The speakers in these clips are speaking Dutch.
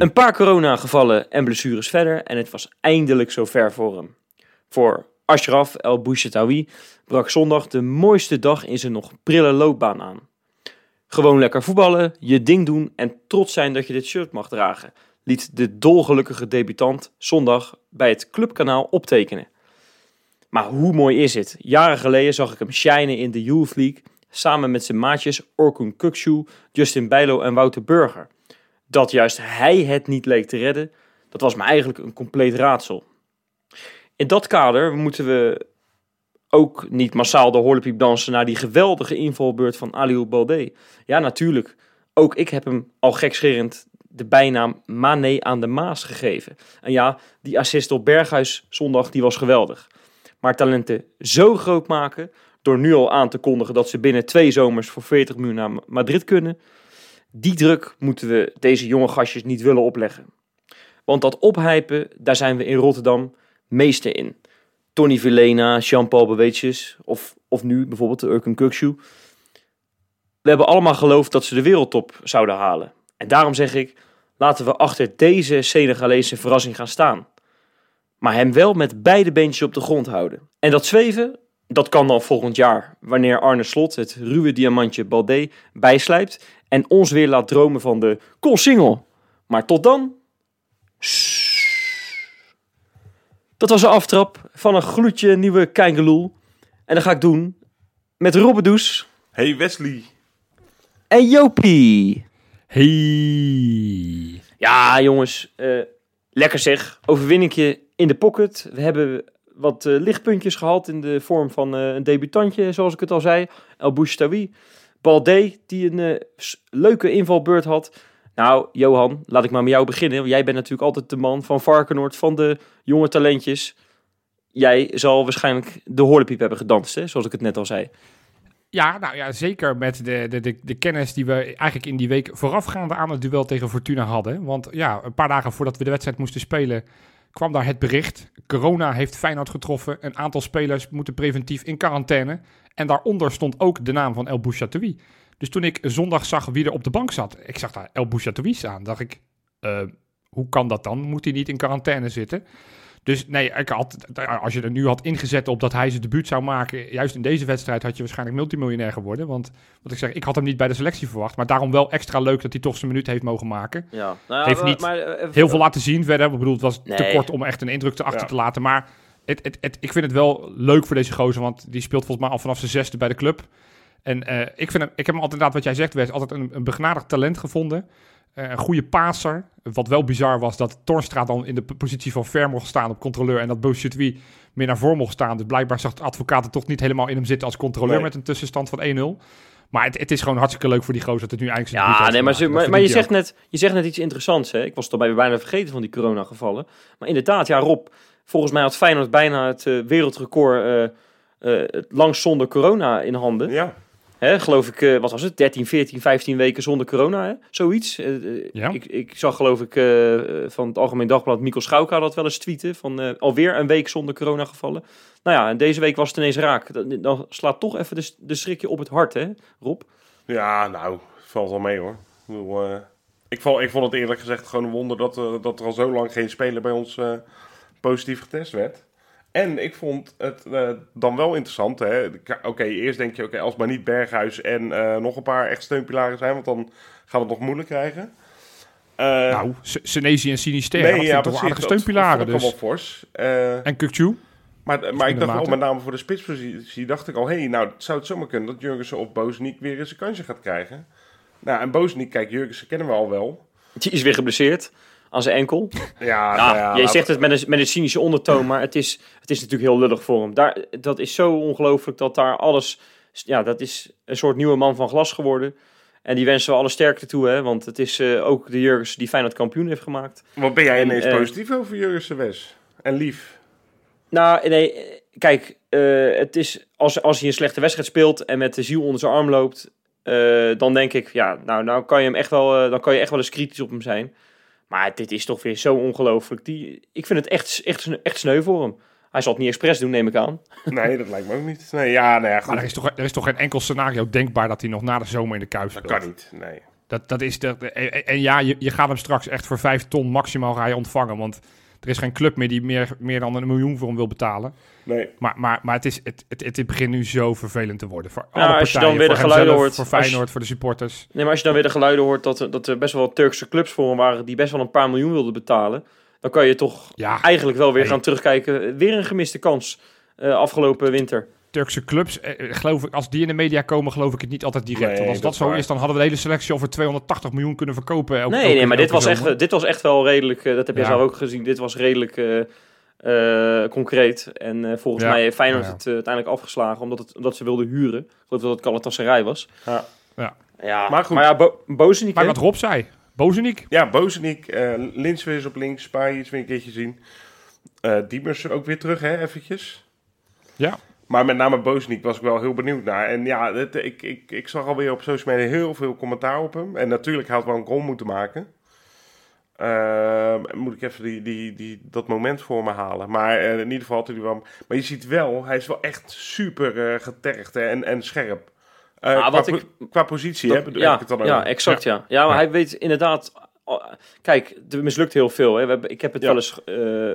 Een paar coronagevallen en blessures verder en het was eindelijk zover voor hem. Voor Ashraf El Bouchetawi brak zondag de mooiste dag in zijn nog prille loopbaan aan. Gewoon lekker voetballen, je ding doen en trots zijn dat je dit shirt mag dragen, liet de dolgelukkige debutant zondag bij het clubkanaal optekenen. Maar hoe mooi is het? Jaren geleden zag ik hem shinen in de Youth League samen met zijn maatjes Orkun Kukcu, Justin Bijlo en Wouter Burger. Dat juist hij het niet leek te redden, dat was me eigenlijk een compleet raadsel. In dat kader moeten we ook niet massaal de horlepiep dansen naar die geweldige invalbeurt van Aliou Balde. Ja, natuurlijk. Ook ik heb hem al gekscherend de bijnaam Mané aan de Maas gegeven. En ja, die assist op Berghuis zondag die was geweldig. Maar talenten zo groot maken, door nu al aan te kondigen dat ze binnen twee zomers voor 40 miljoen naar Madrid kunnen, die druk moeten we deze jonge gastjes niet willen opleggen. Want dat ophypen, daar zijn we in Rotterdam meester in. Tony Villena, Jean-Paul Beweetjes of, of nu bijvoorbeeld de Urken Kukshu. We hebben allemaal geloofd dat ze de wereldtop zouden halen. En daarom zeg ik, laten we achter deze Senegalese verrassing gaan staan. Maar hem wel met beide beentjes op de grond houden. En dat zweven, dat kan dan volgend jaar, wanneer Arne Slot het ruwe diamantje Baldé bijslijpt en ons weer laat dromen van de Col Single. Maar tot dan... Dat was de aftrap van een gloedje nieuwe Keingeloel. En dat ga ik doen met Robbedoes Hey Wesley. en Jopie. Hey. Ja, jongens, eh, lekker zeg. Overwinningje in de pocket. We hebben wat eh, lichtpuntjes gehad in de vorm van eh, een debutantje, zoals ik het al zei. El Bouchtawi. Balde, die een eh, leuke invalbeurt had. Nou, Johan, laat ik maar met jou beginnen. Jij bent natuurlijk altijd de man van Varkenoord, van de jonge talentjes. Jij zal waarschijnlijk de horlepiep hebben gedanst, hè? zoals ik het net al zei. Ja, nou ja, zeker met de, de, de, de kennis die we eigenlijk in die week voorafgaande aan het duel tegen Fortuna hadden. Want ja, een paar dagen voordat we de wedstrijd moesten spelen, kwam daar het bericht. Corona heeft Feyenoord getroffen. Een aantal spelers moeten preventief in quarantaine. En daaronder stond ook de naam van El Bouchatoui. Dus toen ik zondag zag wie er op de bank zat, ik zag daar El Bouchatoui staan, dacht ik, eh, hoe kan dat dan? Moet hij niet in quarantaine zitten? Dus nee, ik had, als je er nu had ingezet op dat hij zijn debuut zou maken, juist in deze wedstrijd had je waarschijnlijk multimiljonair geworden. Want wat ik zeg, ik had hem niet bij de selectie verwacht, maar daarom wel extra leuk dat hij toch zijn minuut heeft mogen maken. Ja, nou, Heeft niet Heel veel laten zien verder. Ik bedoel, het was te kort om echt een indruk te achter Ja. te laten. Maar het, het, het, ik vind het wel leuk voor deze gozer, want die speelt volgens mij al vanaf zijn zesde bij de club. En eh, ik, vind hem, ik heb hem altijd, inderdaad, wat jij zegt, Wes, altijd een, een begnadigd talent gevonden. Eh, een goede paser. Wat wel bizar was dat Torstra dan in de positie van ver mocht staan op controleur. En dat Bouchetoui meer naar voren mocht staan. Dus blijkbaar zag de advocaat het toch niet helemaal in hem zitten als controleur Nee. met een tussenstand van 1-0. Maar het, het is gewoon hartstikke leuk voor die gozer dat het nu eigenlijk Ja, nee, maar, ze- maar, maar je, zegt net, je zegt net iets interessants. Hè? Ik was het al bij- bijna vergeten van die coronagevallen. Maar inderdaad, ja, Rob, volgens mij had Feyenoord bijna het eh, wereldrecord eh, eh, het langst zonder corona in handen. Ja. Hè, geloof ik, eh, wat was het, 13, 14, 15 weken zonder corona, hè? zoiets. Ja. ik, ik zag geloof ik van het Algemeen Dagblad, Mikkel Schouka dat wel eens tweeten, van eh, alweer een week zonder coronagevallen. Nou ja, en deze week was het ineens raak. Dan, dan slaat toch even de, de schrikje op het hart, hè, Rob? Ja, nou, valt wel mee hoor. Ik, bedoel, ik, vond, ik vond het eerlijk gezegd gewoon een wonder dat, dat er al zo lang geen speler bij ons eh, positief getest werd. En ik vond het eh, dan wel interessant. hè. Oké, eerst denk je, oké, als maar niet Berghuis en eh, nog een paar echt steunpilaren zijn, want dan gaan we het nog moeilijk krijgen. Eh, Nou, Senesi en Sinister, dat vind ik toch wel aardige dat steunpilaren. Dus. fors. Eh, En Kukcu. maar, maar ik dacht wel, met name voor de spitspositie, dacht ik al, hé, hey, nou, zou het zomaar kunnen dat Jurgensen of Bozeniek weer eens een kansje gaat krijgen. Nou, en Bozeniek, kijk, Jurgensen kennen we al wel. Die is weer geblesseerd aan zijn enkel. Ja, Ja, nou ja, laten- zegt het met een, met een cynische ondertoon, maar het is, het is natuurlijk heel lullig voor hem. Daar, dat is zo ongelooflijk dat daar alles... Ja, dat is een soort nieuwe man van glas geworden. En die wensen we alle sterkte toe, hè. Want het is eh, ook de Jurgens die Feyenoord kampioen heeft gemaakt. Wat ben jij En, ineens eh, positief over Jurgensen, Wes? En lief. Nou, nee, kijk, eh, het is als, als hij een slechte wedstrijd speelt en met de ziel onder zijn arm loopt, dan denk ik, ja, nou, nou kan je hem echt wel, dan kan je echt wel eens kritisch op hem zijn. Maar dit is toch weer zo ongelooflijk. Die, ik vind het echt, echt, echt sneu voor hem. Hij zal het niet expres doen, neem ik aan. Nee, dat lijkt me ook niet. Nee, ja, nou ja, goed. Maar er is, toch, er is toch geen enkel scenario denkbaar dat hij nog na de zomer in de Dat speelt? kan niet, nee. dat, dat is de, en, en ja, je, je gaat hem straks echt voor 5 ton maximaal ga je ontvangen. Want er is geen club meer die meer, meer dan een miljoen voor hem wil betalen. Nee, Maar, maar, maar het, is, het, het, het begint nu zo vervelend te worden. Voor Ja, alle als je partijen, dan weer voor de geluiden hemzelf, hoort, Voor je- Feyenoord, voor de supporters. Nee, maar als je dan weer de geluiden hoort dat, er- dat er best wel Turkse clubs voor hem waren die best wel een paar miljoen wilden betalen, dan kan je toch Ja, eigenlijk wel weer Nee. gaan terugkijken. Weer een gemiste kans eh, afgelopen winter. Turkse clubs, eh, eh, geloof ik, als die in de media komen, geloof ik het niet altijd direct. Nee, Want als dat, zo waar. is, dan hadden we de hele selectie voor 280 miljoen kunnen verkopen. elke- nee, elke- nee, maar dit was, zomer. echt, dit was echt wel redelijk, eh, dat heb je Ja. zelf ook gezien, dit was redelijk concreet. En volgens Ja. mij heeft Feyenoord Ja. het uiteindelijk afgeslagen omdat, het, omdat ze wilden huren. Ik geloof dat het Galatasaray was. Ja. Ja. Ja, Maar goed. Maar ja, Bo Bozenik, Maar wat Rob zei, Bozenik, ja Bozenik, eh Lins weer eens op links, Spaai iets weer een keertje zien. Eh Diemers ook weer terug, hè, eventjes. Ja. Maar met name Bozenik was ik wel heel benieuwd naar. En ja, het, ik, ik, ik zag alweer op social media heel veel commentaar op hem. En natuurlijk had hij wel een goal moeten maken. Ehm, moet ik even die, die, die, dat moment voor me halen. Maar eh, in ieder geval had hij wel... Maar je ziet wel, hij is wel echt super eh, getergd hè, en, en scherp. Eh, Ah, qua, wat ik- qua positie, Dat- hè, bedoel- ja, heb ik het dan ja, over. exact, ja. Ja, maar Ja. hij weet inderdaad... oh, Kijk, er mislukt heel veel. Hè. We hebben, ik heb het wel eens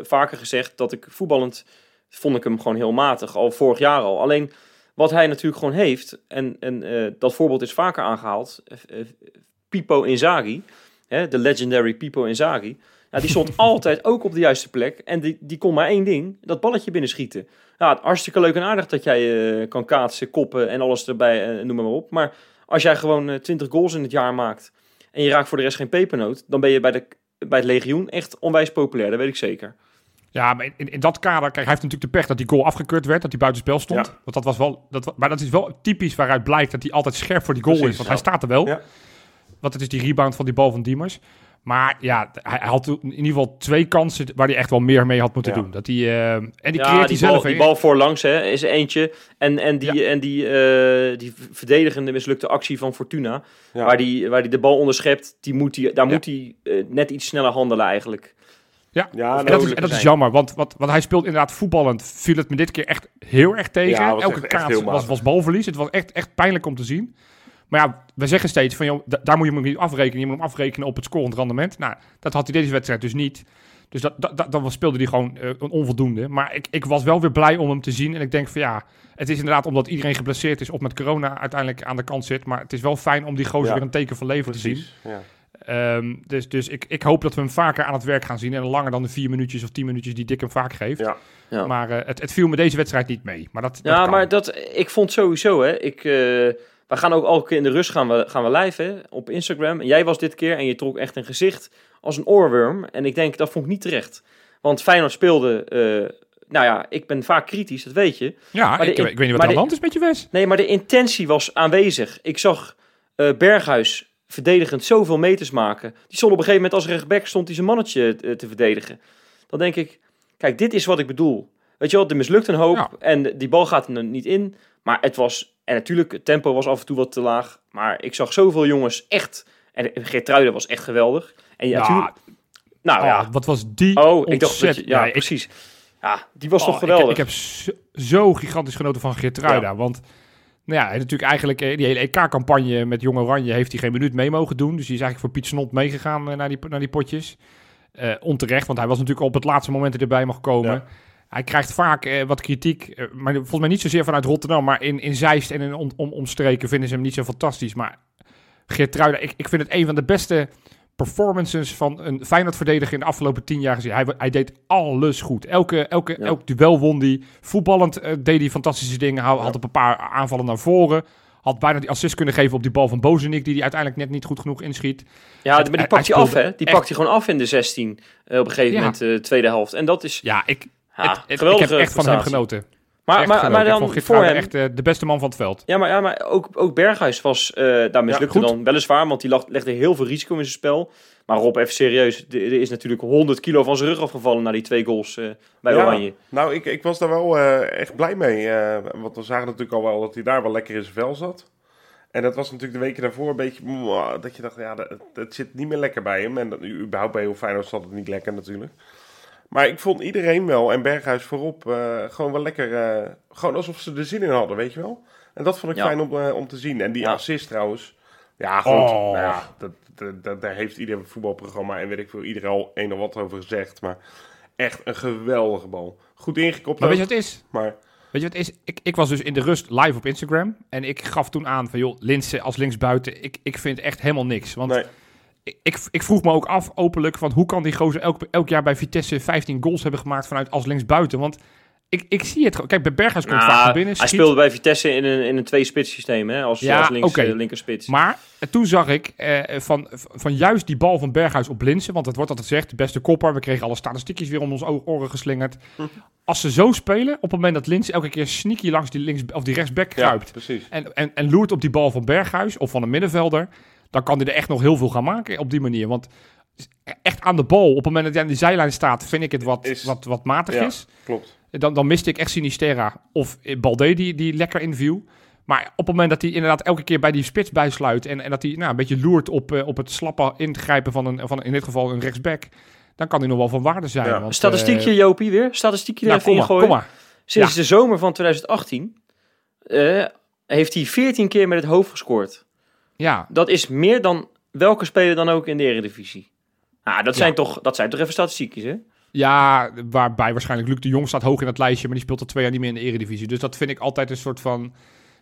vaker gezegd dat ik voetballend vond ik hem gewoon heel matig, al vorig jaar al. Alleen wat hij natuurlijk gewoon heeft, en, en eh, dat voorbeeld is vaker aangehaald, eh, eh, Pipo Inzaghi, hè, de legendary Pipo Inzaghi, ja, die stond altijd ook op de juiste plek en die, die kon maar één ding, dat balletje binnenschieten. Ja, hartstikke leuk en aardig dat jij eh, kan kaatsen, koppen en alles erbij, noem maar op. Maar als jij gewoon eh, 20 goals in het jaar maakt en je raakt voor de rest geen pepernoot, dan ben je bij, de, bij het legioen echt onwijs populair, dat weet ik zeker. Ja, maar in, in dat kader, kijk, hij heeft natuurlijk de pech dat die goal afgekeurd werd, dat hij buitenspel stond. Ja. Want dat was wel, dat, maar dat is wel typisch waaruit blijkt dat hij altijd scherp voor die goal Precies, is. Want ja. hij staat er wel. Ja. Want het is die rebound van die bal van Diemers. Maar ja, hij, hij had in ieder geval twee kansen waar hij echt wel meer mee had moeten Ja. doen. Dat hij, eh, en die ja, creëert hij die zelf. bal, die bal voorlangs hè, is er eentje. En, en die, en die, eh, die verdedigende mislukte actie van Fortuna, Ja. waar, die, waar die de bal onderschept, die moet die, daar Ja. moet hij eh, net iets sneller handelen eigenlijk. Ja, Ja, en dat, is, dodelijk en dat is zijn. jammer, want, wat, want hij speelt inderdaad voetballend. Viel het me dit keer echt heel erg tegen. Ja, Elke echt- echt kaats heel was, was balverlies. Het was echt, echt pijnlijk om te zien. Maar ja, we zeggen steeds van, joh, da- daar moet je hem niet afrekenen. Je moet hem afrekenen op het scorend rendement. Nou, dat had hij deze wedstrijd dus niet. Dus dat, dat, dat, dan speelde hij gewoon eh, een onvoldoende. Maar ik, ik was wel weer blij om hem te zien. En ik denk van ja, het is inderdaad omdat iedereen geblesseerd is of met corona uiteindelijk aan de kant zit. Maar het is wel fijn om die gozer Ja. weer een teken van leven te zien. Ja. Ehm, dus dus ik, ik hoop dat we hem vaker aan het werk gaan zien. En langer dan de vier minuutjes of tien minuutjes die Dick hem vaak geeft. Ja. Ja. Maar eh, het, het viel me deze wedstrijd niet mee. Maar dat, Ja, maar dat, ik vond sowieso, hè. Ik, eh, we gaan ook elke keer in de rust gaan we, gaan we live, hè, op Instagram. En jij was dit keer en je trok echt een gezicht als een oorworm. En ik denk, dat vond ik niet terecht. Want Feyenoord speelde, eh, nou ja, ik ben vaak kritisch, dat weet je. ja, maar de- ik, ik weet niet wat er aan de- hand is met je Wes. Nee, maar de intentie was aanwezig. Ik zag eh, Berghuis verdedigend zoveel meters maken. Die stond op een gegeven moment als rechtback stond hij zijn mannetje eh, te verdedigen. Dan denk ik, kijk, dit is wat ik bedoel. Weet je wel, er mislukt een hoop Ja. en die bal gaat er niet in. Maar het was, en natuurlijk, het tempo was af en toe wat te laag. Maar ik zag zoveel jongens echt, en Geertruiden was echt geweldig. En ja, Ja, nou oh, ja, wat was die oh, ik dacht dat je, ja, Nee, ik- precies. Ja, die was oh, toch ik- geweldig. Ik, heb zo, zo gigantisch genoten van Geertruida. Want nou ja, hij natuurlijk eigenlijk eh, die hele EK-campagne met Jong Oranje heeft hij geen minuut mee mogen doen. Dus die is eigenlijk voor Piet Snot meegegaan eh, naar, die, naar die potjes. Eh, onterecht, want hij was natuurlijk op het laatste moment erbij mag komen. Ja. Hij krijgt vaak wat kritiek, maar volgens mij niet zozeer vanuit Rotterdam, maar in, in Zeist en in om, om, omstreken vinden ze hem niet zo fantastisch. Maar Geertruida, ik, ik vind het een van de beste performances van een Feyenoord-verdediger in de afgelopen tien jaar gezien. Hij, hij deed alles goed. Elke, elke, Ja. Elk duel won hij. Voetballend eh, deed hij fantastische dingen. Had op een paar aanvallen naar voren. Had bijna die assist kunnen geven op die bal van Bozenik, die hij uiteindelijk net niet goed genoeg inschiet. Ja, Het- maar die pakt hij hij af, hè? Die echt- pakt hij gewoon af in de 16 eh, op een gegeven Ja. moment, de tweede helft. En dat is Ja, ik, het, ik heb echt van hem genoten. Maar, Echt maar, maar dan voor hem... echt eh, de beste man van het veld. Ja, maar, ja, maar ook, ook Berghuis was, eh daar mislukte goed. dan weliswaar, want die lag, legde heel veel risico in zijn spel. Maar Rob, even serieus, er is natuurlijk 100 kilo van zijn rug afgevallen na die twee goals eh, bij Ja. Oranje. Nou, ik, ik was daar wel eh, echt blij mee. eh, want we zagen natuurlijk al wel dat hij daar wel lekker in zijn vel zat. En dat was natuurlijk de weken daarvoor een beetje... mwah, Dat je dacht, ja, dat, het zit niet meer lekker bij hem. En dat, überhaupt bij heel Feyenoord zat het niet lekker natuurlijk. Maar ik vond iedereen wel, en Berghuis voorop, eh, gewoon wel lekker... eh, gewoon alsof ze er zin in hadden, weet je wel. En dat vond ik Ja. fijn om, eh, om te zien. En die Ja. assist trouwens, Ja, goed. Oh. Nou ja, dat, dat, dat- daar heeft ieder voetbalprogramma en weet ik veel, iedereen al een of wat over gezegd. Maar echt een geweldige bal. Goed ingekopt Maar weet je wat het is? maar Weet je wat het is? Ik, ik was dus in de rust live op Instagram. En ik gaf toen aan van, joh, Linse als linksbuiten, ik, ik vind echt helemaal niks. Want nee. Ik, ik, vroeg me ook af, openlijk, van hoe kan die gozer elk, elk jaar bij Vitesse 15 goals hebben gemaakt vanuit als linksbuiten? Want ik, ik zie het gewoon. Kijk, bij Berghuis komt Nou, vaak naar binnen. hij schiet. speelde bij Vitesse in een, in een twee-spits systeem, hè? Als, Ja, als links, oké. eh, linkerspits. Maar eh, toen zag ik eh, van, van juist die bal van Berghuis op Linsen, want het wordt altijd gezegd, de beste kopper. We kregen alle statistiekjes weer om ons oren geslingerd. Als ze zo spelen, op het moment dat Linsen elke keer sneaky langs die, links, of die rechtsback kruipt en, en, en loert op die bal van Berghuis of van een middenvelder, dan kan hij er echt nog heel veel gaan maken op die manier. Want echt aan de bal, op het moment dat hij aan die zijlijn staat, vind ik het wat, Is- wat, wat matig Ja. is. Klopt. Dan, dan miste ik echt Sinisterra of Balde die, die lekker inviel. Maar op het moment dat hij inderdaad elke keer bij die spits bijsluit... en, en dat hij nou, een beetje loert op, eh, op het slappe ingrijpen van, een, van in dit geval een rechtsback... dan kan hij nog wel van waarde zijn. Ja. Want, Statistiekje, eh, Jopie, weer. Statistiekje nou, even kom maar, kom maar. Sinds Ja. de zomer van 2018 eh, heeft hij 14 keer met het hoofd gescoord. Ja, Dat is meer dan welke speler dan ook in de Eredivisie. Ah, dat, Ja. zijn toch, dat zijn toch even statistiekjes, hè? ja, waarbij waarschijnlijk Luc de Jong staat hoog in het lijstje... maar die speelt al twee jaar niet meer in de eredivisie. Dus dat vind ik altijd een soort van...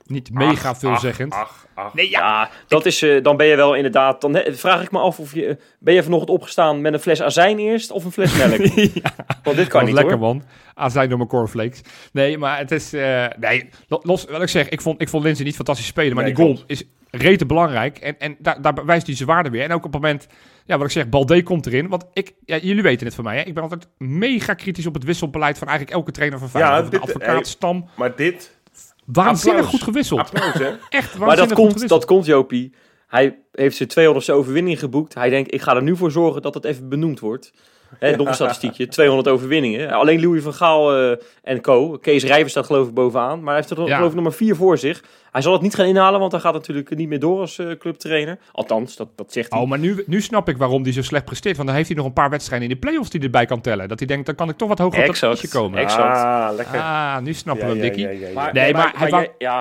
niet mega veelzeggend. Ach, ach, ach. Nee, ja. Ja, dat is, eh, dan ben je wel inderdaad... Dan he- vraag ik me af of je... Ben je vanochtend opgestaan met een fles azijn eerst of een fles melk? Want dit kan Dat niet, lekker, hoor. man. Azijn door mijn cornflakes. Nee, maar het is... eh, nee, lo- los wat ik zeg. Ik vond, ik vond Lindsay niet fantastisch spelen. Maar Nee, die goal klopt. is rete belangrijk. En, en daar, daar bewijst hij zijn waarde weer. En ook op het moment... Ja, wat ik zeg, Balde komt erin. Want ik, ja, jullie weten het van mij. Hè? Ik ben altijd mega kritisch op het wisselbeleid van eigenlijk elke trainer van Feyenoord. Ja, Of de dit- advocaat, hey. Stam. Maar dit, Waanzinnig applaus. goed gewisseld. applaus hè. Echt waanzinnig Maar dat goed komt, dat komt, Jopie. Hij heeft zijn 200ste overwinning geboekt. Hij denkt, ik ga er nu voor zorgen dat het even benoemd wordt. Hè, nog een statistiekje, 200 overwinningen. Alleen Louis van Gaal eh, en co. Kees Rijver staat geloof ik bovenaan. Maar hij heeft er Ja. geloof ik nog maar vier voor zich. Hij zal het niet gaan inhalen, want hij gaat natuurlijk niet meer door als eh, clubtrainer. Althans, dat, dat zegt hij. Oh, maar nu, nu snap ik waarom hij zo slecht presteert. Want dan heeft hij nog een paar wedstrijden in de play-offs die erbij kan tellen. Dat hij denkt, dan kan ik toch wat hoger op dat komen. Exact. Ah, lekker. Ah, nu snappen we ja, ja, ja. Maar- Nee, maar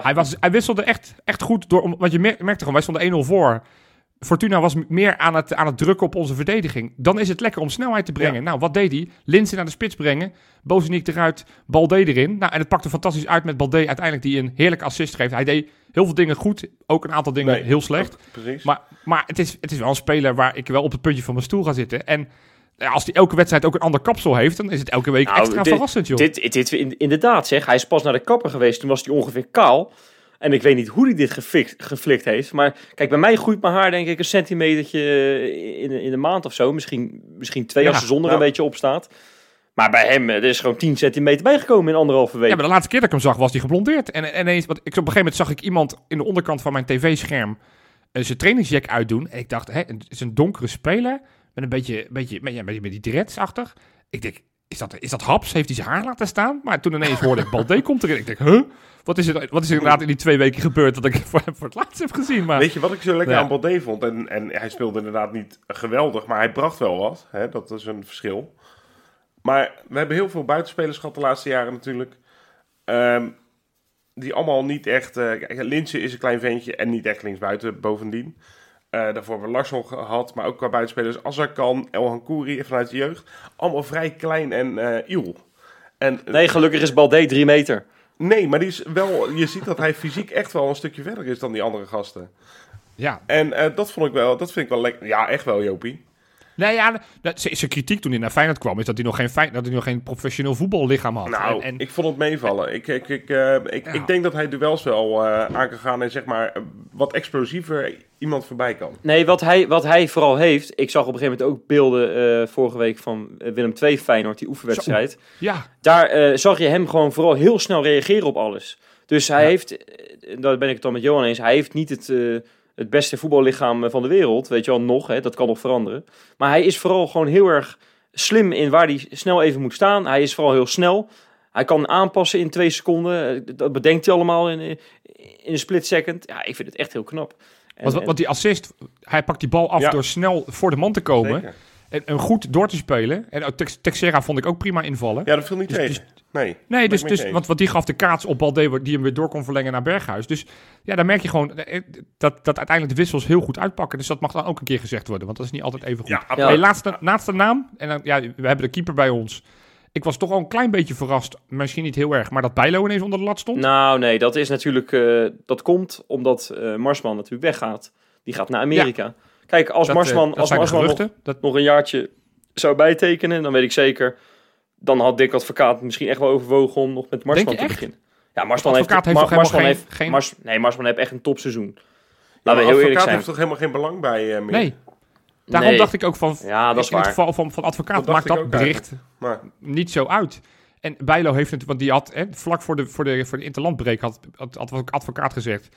hij was, hij wisselde echt, echt goed door. om- Want je mer- merkte gewoon, wij stonden 1-0 voor. Fortuna was meer aan het, aan het drukken op onze verdediging. Dan is het lekker om snelheid te brengen. Nou, wat deed hij? Linsen naar de spits brengen. Bozeniek eruit. Balde erin. Nou, en het pakte fantastisch uit met Balde uiteindelijk die een heerlijke assist geeft. Hij deed heel veel dingen goed. Ook een aantal dingen Nee, heel slecht. Precies. Maar, maar het, is, het is wel een speler waar ik wel op het puntje van mijn stoel ga zitten. En als hij elke wedstrijd ook een ander kapsel heeft, dan is het elke week Nou, extra dit- verrassend, joh. Dit, dit, in- inderdaad zeg, hij is pas naar de kapper geweest. Toen was hij ongeveer kaal. En ik weet niet hoe hij dit gefikt, geflikt heeft. Maar kijk, bij mij groeit mijn haar denk ik een centimetertje in, in de maand of zo. Misschien, misschien twee Ja, als de zon er nou. een beetje op staat. Maar bij hem, eh, er is gewoon 10 centimeter bijgekomen in anderhalve week. Ja, maar de laatste keer dat ik hem zag, was hij geblondeerd. En, en ineens, wat, ik, op een gegeven moment zag ik iemand in de onderkant van mijn tv-scherm eh, zijn trainingsjack uitdoen. En ik dacht, hè, het is een donkere speler met een beetje, beetje, met, ja, met, met die dreads achter. Ik denk, is dat, is dat Haps? Heeft hij zijn haar laten staan? Maar toen ineens hoorde ik, Balde komt erin. Ik denk, huh? Wat is, er, wat is er inderdaad in die twee weken gebeurd dat ik hem voor, voor het laatst heb gezien? Maar Weet je wat ik zo lekker Ja. aan Baldé vond? En, en hij speelde inderdaad niet geweldig, maar hij bracht wel wat. Hè? Dat is een verschil. Maar we hebben heel veel buitenspelers gehad de laatste jaren natuurlijk. Ehm, die allemaal niet echt... eh kijk, Linse is een klein ventje en niet echt linksbuiten bovendien. Eh, daarvoor hebben we Larsson gehad, maar ook qua buitenspelers. Azarkan, El Kouri vanuit de jeugd. Allemaal vrij klein en eh iel. En, Nee, gelukkig is Balde 3 meter. nee, maar die is wel, je ziet dat hij fysiek echt wel een stukje verder is dan die andere gasten. ja, En eh, dat vond ik wel, dat vind ik wel lekker. Ja, echt wel, Jopie. Nee, ja, dat- zijn kritiek toen hij naar Feyenoord kwam, is dat hij nog geen, Fey- dat hij nog geen professioneel voetballichaam had. Nou, en, en, ik vond het meevallen. Ik, ik, ik, eh, ik, Ja. ik denk dat hij duels wel eh, aan kan gaan en zeg maar wat explosiever iemand voorbij kan. Nee, wat hij, wat hij vooral heeft... Ik zag op een gegeven moment ook beelden eh, vorige week van Willem II Feyenoord, die oefenwedstrijd. ja, Daar eh, zag je hem gewoon vooral heel snel reageren op alles. Dus hij Ja. heeft, daar ben ik het dan met Johan eens, hij heeft niet het, eh, het beste voetballichaam eh, van de wereld. Weet je wel, nog, hè, dat kan nog veranderen. Maar hij is vooral gewoon heel erg slim in waar hij snel even moet staan. Hij is vooral heel snel. Hij kan aanpassen in twee seconden. Eh, Dat bedenkt hij allemaal in, eh, in een split second. Ja, ik vind het echt heel knap. En- want, en- want die assist, hij pakt die bal af Ja. door snel voor de man te komen. Zeker. En, en goed door te spelen. En ook Tex- Texera vond ik ook prima invallen. Ja, dat viel niet Dus- tegen. nee. Nee, dus, dus, want, want die gaf de kaats op Balde, die hem weer door kon verlengen naar Berghuis. Dus ja, dan merk je gewoon eh, dat, dat uiteindelijk de wissels heel goed uitpakken. Dus dat mag dan ook een keer gezegd worden, want dat is niet altijd even goed. Ja, Ja. Hey, laatste, laatste naam. En dan, ja, we hebben de keeper bij ons. Ik was toch al een klein beetje verrast, misschien niet heel erg, maar dat Bijlo ineens onder de lat stond. Nou, nee, dat is natuurlijk. eh, dat komt omdat eh, Marsman natuurlijk weggaat. Die gaat naar Amerika. Kijk, als dat, eh, Marsman, dat als Marsman nog. Dat, nog een jaartje zou bijtekenen, dan weet ik zeker. Dan had Dick Advocaat misschien echt wel overwogen om nog met Marsman te echt? beginnen. Ja, Marsman Advocaat heeft Mar- toch helemaal Marsman geen- heeft, geen- Mars, nee, Marsman heeft echt een topseizoen. Laten maar we heel eerlijk advocaat zijn. heeft toch helemaal geen belang bij eh meer? nee, daarom Nee. dacht ik ook van, Ja, dat is in het waar. geval van, van advocaat Dat maakt dat bericht Maar niet zo uit. En Bijlo heeft het, want die had hè, vlak voor de, voor de, voor de interlandbreek had, had, had ook advocaat gezegd.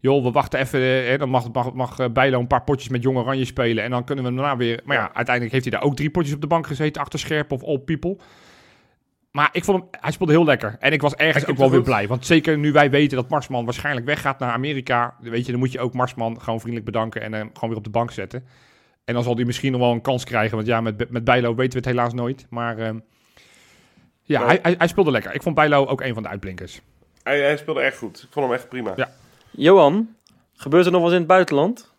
Joh, we wachten even. eh, Hè, dan mag, mag, mag eh, Bijlo een paar potjes met Jong Oranje spelen. En dan kunnen we daarna weer. Maar ja, uiteindelijk heeft hij daar ook drie potjes op de bank gezeten. Achter Scherp of All People. Maar ik vond hem, hij speelde heel lekker. En ik was ergens ook wel weer blij. Want zeker nu wij weten dat Marsman waarschijnlijk weggaat naar Amerika. Weet je, dan moet je ook Marsman gewoon vriendelijk bedanken. En hem gewoon weer op de bank zetten. En dan zal hij misschien nog wel een kans krijgen. Want ja, met, met Bijlo weten we het helaas nooit. Maar ehm, ja, hij, hij speelde lekker. Ik vond Bijlo ook een van de uitblinkers. hij, hij speelde echt goed. Ik vond hem echt prima. Ja. Johan, gebeurt er nog wat in het buitenland?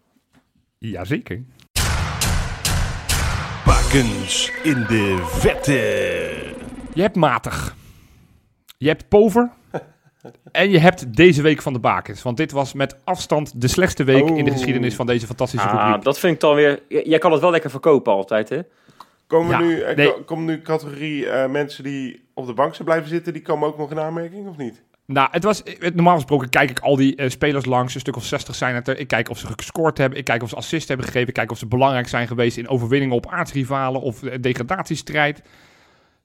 Jazeker. Bakens in de vette. Je hebt matig. Je hebt pover. en je hebt deze week van de bakens. Want dit was met afstand de slechtste week in de Oh. geschiedenis van deze fantastische Ah, rubriek. dat vind ik dan weer... Jij kan het wel lekker verkopen altijd, hè? Komen Ja, nu, eh, nee. ko- komen nu categorie eh, mensen die op de bank zijn blijven zitten, die komen ook nog in aanmerking of niet? Nou, het was, eh, normaal gesproken kijk ik al die eh, spelers langs. Een stuk of 60 zijn het er. Ik kijk of ze gescoord hebben. Ik kijk of ze assist hebben gegeven. Ik kijk of ze belangrijk zijn geweest in overwinningen op aardsrivalen of eh, degradatiestrijd.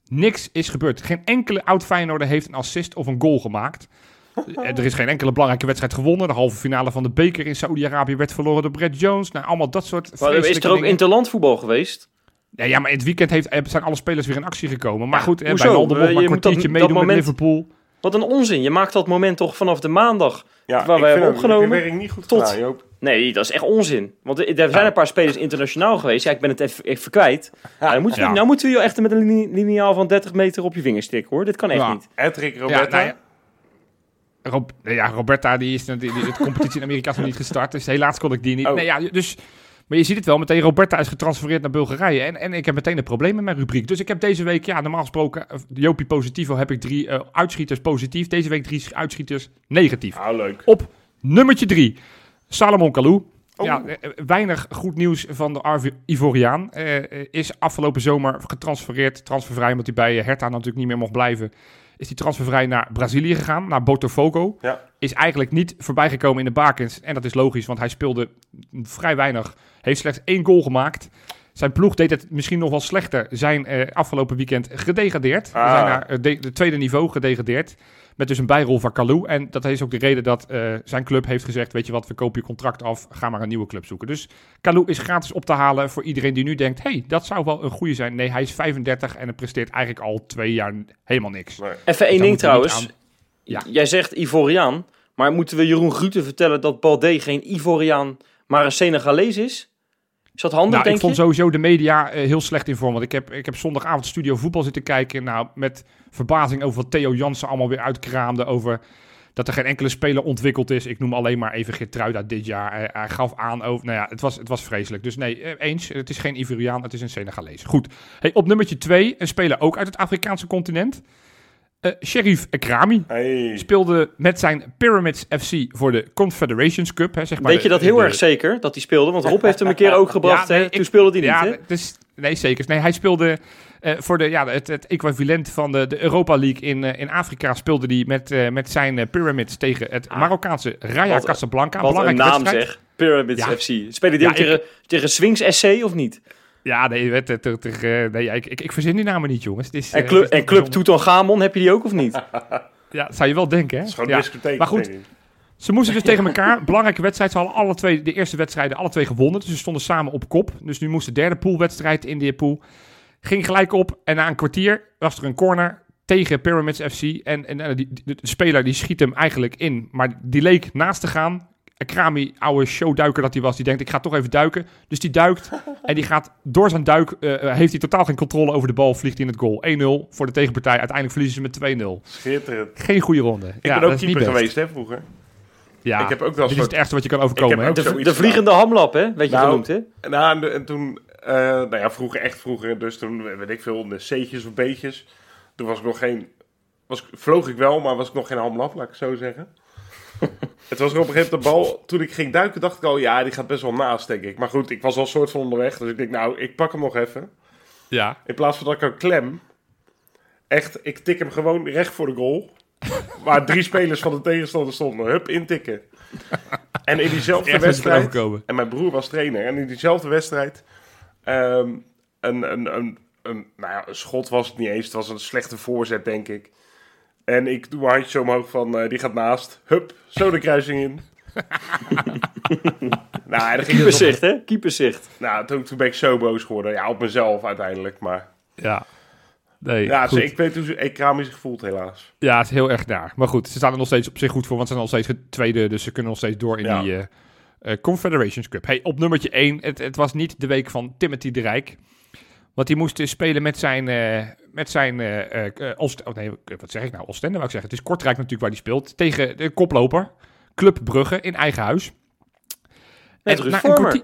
Niks is gebeurd. Geen enkele oud Feyenoorder heeft een assist of een goal gemaakt. Er is geen enkele belangrijke wedstrijd gewonnen. De halve finale van de beker in Saudi-Arabië werd verloren door Brett Jones. Nou, allemaal dat soort Maar is er ook dingen. interlandvoetbal geweest? Ja, ja, maar in het weekend heeft, zijn alle spelers weer in actie gekomen. Maar Ja, goed, bij Je maar een dat- kwartiertje dat meedoen met Liverpool. Wat een onzin. Je maakt dat moment toch vanaf de maandag. Ja, Waar vind hebben opgenomen Ik niet goed tot- gedaan, Joop. Nee, dat is echt onzin. Want er zijn een paar spelers internationaal geweest. Ja, ik ben het even, even kwijt. Ja, dan moeten we, Ja. Nou moeten we je echt met een line- lineaal van 30 meter op je vingers stikken, hoor. Dit kan echt Ja. niet. Edric Roberta. nou ja. Rob, ja, Roberta, die is die, die, de competitie in Amerika nog niet gestart. Dus helaas kon ik die niet. Oh. Nee, ja, dus, maar je ziet het wel, meteen Roberta is getransfereerd naar Bulgarije. En, en ik heb meteen een probleem met mijn rubriek. Dus ik heb deze week, ja, normaal gesproken, eh, Jopie Positivo heb ik drie eh, uitschieters positief. Deze week drie uitschieters negatief. Ah, leuk. Op nummertje drie, Salomon Kalou. Oh. Ja, eh, weinig goed nieuws van de Ivoriaan. Is afgelopen zomer getransfereerd, transfervrij, omdat hij bij Hertha natuurlijk niet meer mocht blijven. Is hij transfervrij naar Brazilië gegaan, naar Botafogo. Ja. Is eigenlijk niet voorbijgekomen in de bakens. En dat is logisch, want hij speelde vrij weinig. Heeft slechts één goal gemaakt. Zijn ploeg deed het misschien nog wel slechter. Zijn eh, afgelopen weekend gedegradeerd. Ze Ah. zijn naar het de, de tweede niveau gedegradeerd. Met dus een bijrol van Kalou. En dat is ook de reden dat eh, zijn club heeft gezegd... weet je wat, we kopen je contract af. Ga maar een nieuwe club zoeken. Dus Kalou is gratis op te halen voor iedereen die nu denkt... hey, dat zou wel een goede zijn. Nee, hij is 35 en het presteert eigenlijk al twee jaar helemaal niks. Nee. Even één ding trouwens. Ja. Jij zegt Ivoriaan. Maar moeten we Jeroen Gruten vertellen dat Balde geen Ivoriaan, maar een Senegalees is? Is dat handig, Nou, denk ik vond je? sowieso de media eh, heel slecht in vorm. Want ik heb, ik heb zondagavond studio voetbal zitten kijken. Nou, met verbazing over wat Theo Jansen allemaal weer uitkraamde. Over dat er geen enkele speler ontwikkeld is. Ik noem alleen maar even Gertruida dit jaar. Hij, hij gaf aan over... Nou ja, het was, het was vreselijk. Dus nee, eh, eens. Het is geen Ivoriaan, het is een Senegalees. Goed. Hey, op nummertje twee, een speler ook uit het Afrikaanse continent. Eh Sheriff Ekrami. Hey. Speelde met zijn Pyramids FC voor de Confederations Cup. Hè, zeg maar Weet je de- dat heel de- erg zeker, dat hij speelde? Want Rob heeft hem een keer ook gebracht, Ja, nee, hè? Toen ik- speelde hij niet, ja, hè? Dus, nee, zeker. Nee, hij speelde eh, voor de, ja, het, het equivalent van de, de Europa League in, eh, in Afrika. Speelde hij met, eh, met zijn Pyramids tegen het Ah. Marokkaanse Raja Wat- Casablanca. Wat een belangrijke naam wedstrijd. zeg. Pyramids Ja. FC. Spelen die Ja, ook tegen, tegen Swings SC of niet? Ja, nee, het, eh, nee ik, ik, ik verzin die namen niet, jongens. Het is, En eh, Club, en Club. Tutankhamon, heb je die ook of niet? Ja, dat zou je wel denken, hè? Het is gewoon Ja. een discotheek. Maar goed. Ze moesten dus tegen elkaar. Belangrijke wedstrijd. Ze hadden alle twee, de eerste wedstrijden, alle twee gewonnen. Dus ze stonden samen op kop. Dus nu moest de derde poolwedstrijd in die pool. Ging gelijk op. En na een kwartier was er een corner tegen Pyramids FC. En, en, die, die- de speler die schiet hem eigenlijk in. Maar die leek naast te gaan. Krami, oude showduiker dat hij was, die denkt ik ga toch even duiken. Dus die duikt en die gaat door zijn duik, eh, eh, heeft hij totaal geen controle over de bal, vliegt hij in het goal. 1-0 voor de tegenpartij, uiteindelijk verliezen ze met 2-0. Schitterend. Geen goede ronde. Ik ja, ben ook keeper geweest, hè, vroeger. Ja, Ik heb ook wel dit is het ergste wat je kan overkomen. Ik heb hè? ook De, de vliegende hamlap, hè? Weet je Nou, genoemd, hè? Nou, en, toen, eh, nou ja, vroeger, echt vroeger, dus toen, weet ik veel, de C'tjes of B'tjes. Toen was ik nog geen, was, vloog ik wel, maar was ik nog geen hamlap, laat ik het zo zeggen. het was er op een gegeven moment de bal, toen ik ging duiken, dacht ik al, ja, die gaat best wel naast, denk ik. Maar goed, ik was al soort van onderweg, dus ik denk, nou, ik pak hem nog even. Ja. In plaats van dat ik hem klem, echt, ik tik hem gewoon recht voor de goal. Waar drie spelers van de tegenstander stonden. Hup, intikken. En in diezelfde wedstrijd... En mijn broer was trainer. En in diezelfde wedstrijd... ehm, een, een, een, een, nou ja, een schot was het niet eens. Het was een slechte voorzet, denk ik. En ik doe mijn handje zo omhoog van... eh, die gaat naast. Hup, zo de kruising in. nou, Keeperzicht, hè? Keeperzicht. nou toen, toen ben ik zo boos geworden. Ja, op mezelf uiteindelijk. Maar Ja. Nee, ja, goed. dus ik weet hoe ze Krami zich voelt, helaas. Ja, het is heel erg naar. Maar goed, ze staan er nog steeds op zich goed voor, want ze zijn nog steeds tweede, dus ze kunnen nog steeds door in Ja. die eh, eh, Confederations Cup. Hey, op nummertje 1, het, het was niet de week van Timothy de Rijk. Want die moest eh, spelen met zijn, eh, met zijn eh, eh, eh, Oost- oh nee, wat zeg ik nou? Oostende wou ik zeggen. Het is Kortrijk natuurlijk waar hij speelt. Tegen de koploper, Club Brugge, in eigen huis. Met En Ruud Vormer.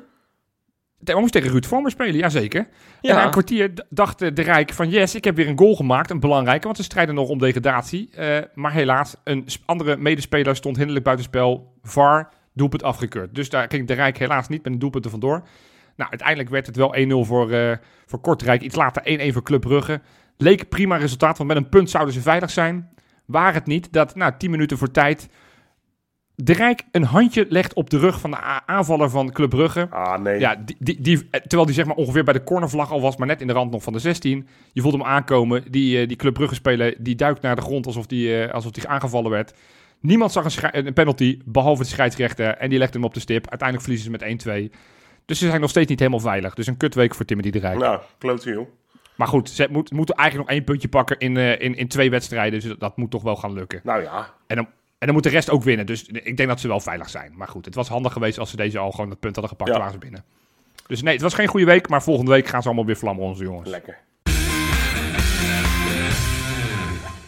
We moesten tegen Ruud Vormer spelen, jazeker. En na Ja, een kwartier dacht de Rijk van yes, ik heb weer een goal gemaakt. Een belangrijke, want ze strijden nog om degradatie. Maar helaas, een andere medespeler stond hinderlijk buitenspel. VAR, doelpunt afgekeurd. Dus daar ging de Rijk helaas niet met een doelpunt er vandoor. Nou, uiteindelijk werd het wel 1-0 voor, eh, voor Kortrijk. Iets later 1-1 voor Club Brugge. Leek prima resultaat, want met een punt zouden ze veilig zijn. Waar het niet dat, nou, 10 minuten voor tijd... De Rijk een handje legt op de rug van de aanvaller van Club Brugge. Ah, nee. Ja, die, die, die, terwijl die zeg maar ongeveer bij de cornervlag al was, maar net in de rand nog van de 16. Je voelde hem aankomen. Die, eh, die Club Brugge speler, die duikt naar de grond alsof die, eh, alsof die aangevallen werd. Niemand zag een, penalty, behalve de scheidsrechter. En die legde hem op de stip. Uiteindelijk verliezen ze met 1-2. Dus ze zijn nog steeds niet helemaal veilig. Dus een kutweek voor Timothy de Rijk. Nou, klote joh. Maar goed, ze moet, moeten eigenlijk nog één puntje pakken in, eh, in, in twee wedstrijden. Dus dat, dat moet toch wel gaan lukken. Nou ja, En dan, en dan moet de rest ook winnen. Dus ik denk dat ze wel veilig zijn. Maar goed, het was handig geweest als ze deze al gewoon dat punt hadden gepakt. Ja. waren ze binnen. Dus nee, het was geen goede week. Maar volgende week gaan ze allemaal weer vlammen, onze jongens. lekker.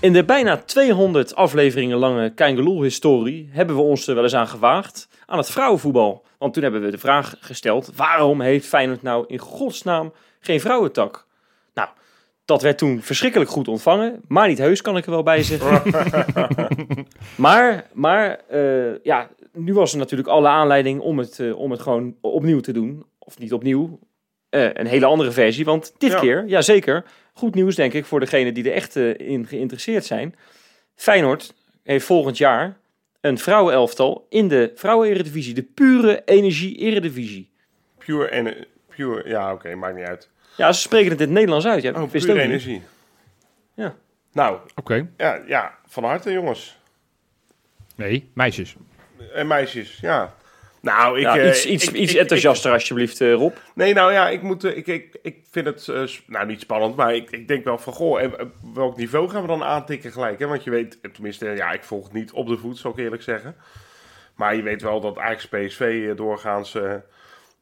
In de bijna 200 afleveringen lange Kangeloel-historie hebben we ons er wel eens aan gewaagd aan het vrouwenvoetbal. Want toen hebben we de vraag gesteld, waarom heeft Feyenoord nou in godsnaam geen vrouwentak? Nou, dat werd toen verschrikkelijk goed ontvangen, maar niet heus kan ik er wel bij zeggen. maar maar eh, ja, nu was er natuurlijk alle aanleiding om het, eh, om het gewoon opnieuw te doen. Of niet opnieuw, eh, een hele andere versie. Want dit Ja. keer, ja zeker, goed nieuws denk ik voor degenen die er echt in geïnteresseerd zijn. Feyenoord heeft volgend jaar een vrouwenelftal in de vrouwen-eredivisie. De pure energie-eredivisie. Pure en pure, ja oké, maakt niet uit. Ja, ze spreken het in het Nederlands uit. Ja, Oh, pure ook niet. energie. Ja. Nou, Oké. ja, ja, van harte jongens. Nee, meisjes. En meisjes, ja. Nou, ik... Ja, eh, iets iets, ik- iets ik- enthousiaster alsjeblieft, eh, Rob. nee, nou ja, ik, moet, eh, ik, ik, ik vind het, nou niet spannend, maar ik, ik denk wel van, goh, en, welk niveau gaan we dan aantikken gelijk? Hè? Want je weet, tenminste, ja, ik volg het niet op de voet, zal ik eerlijk zeggen. Maar je weet wel dat Ajax PSV doorgaans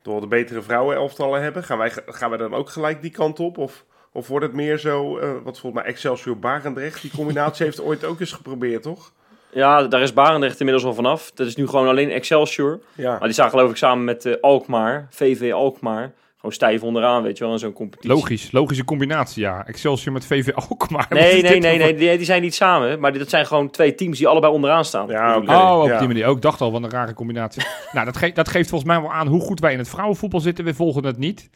door de betere vrouwenelftallen hebben. Gaan wij, gaan wij dan ook gelijk die kant op? Of, of wordt het meer zo, eh, wat volgens mij Excelsior Barendrecht, die combinatie heeft ooit ook eens geprobeerd, toch? Ja, daar is Barendrecht inmiddels al vanaf. Dat is nu gewoon alleen Excelsior. Ja. Maar die staan geloof ik samen met eh, Alkmaar, VV Alkmaar. Gewoon stijf onderaan, weet je wel, in zo'n competitie. Logisch. Logische combinatie, ja. Excelsior met VV Alkmaar. Nee, nee, nee, nee, die, die zijn niet samen. Maar dat zijn gewoon twee teams die allebei onderaan staan. Ja. Oh, op Ja. die manier. Ook ik dacht al, wat een rare combinatie. nou, dat, ge dat geeft volgens mij wel aan hoe goed wij in het vrouwenvoetbal zitten. We volgen het niet.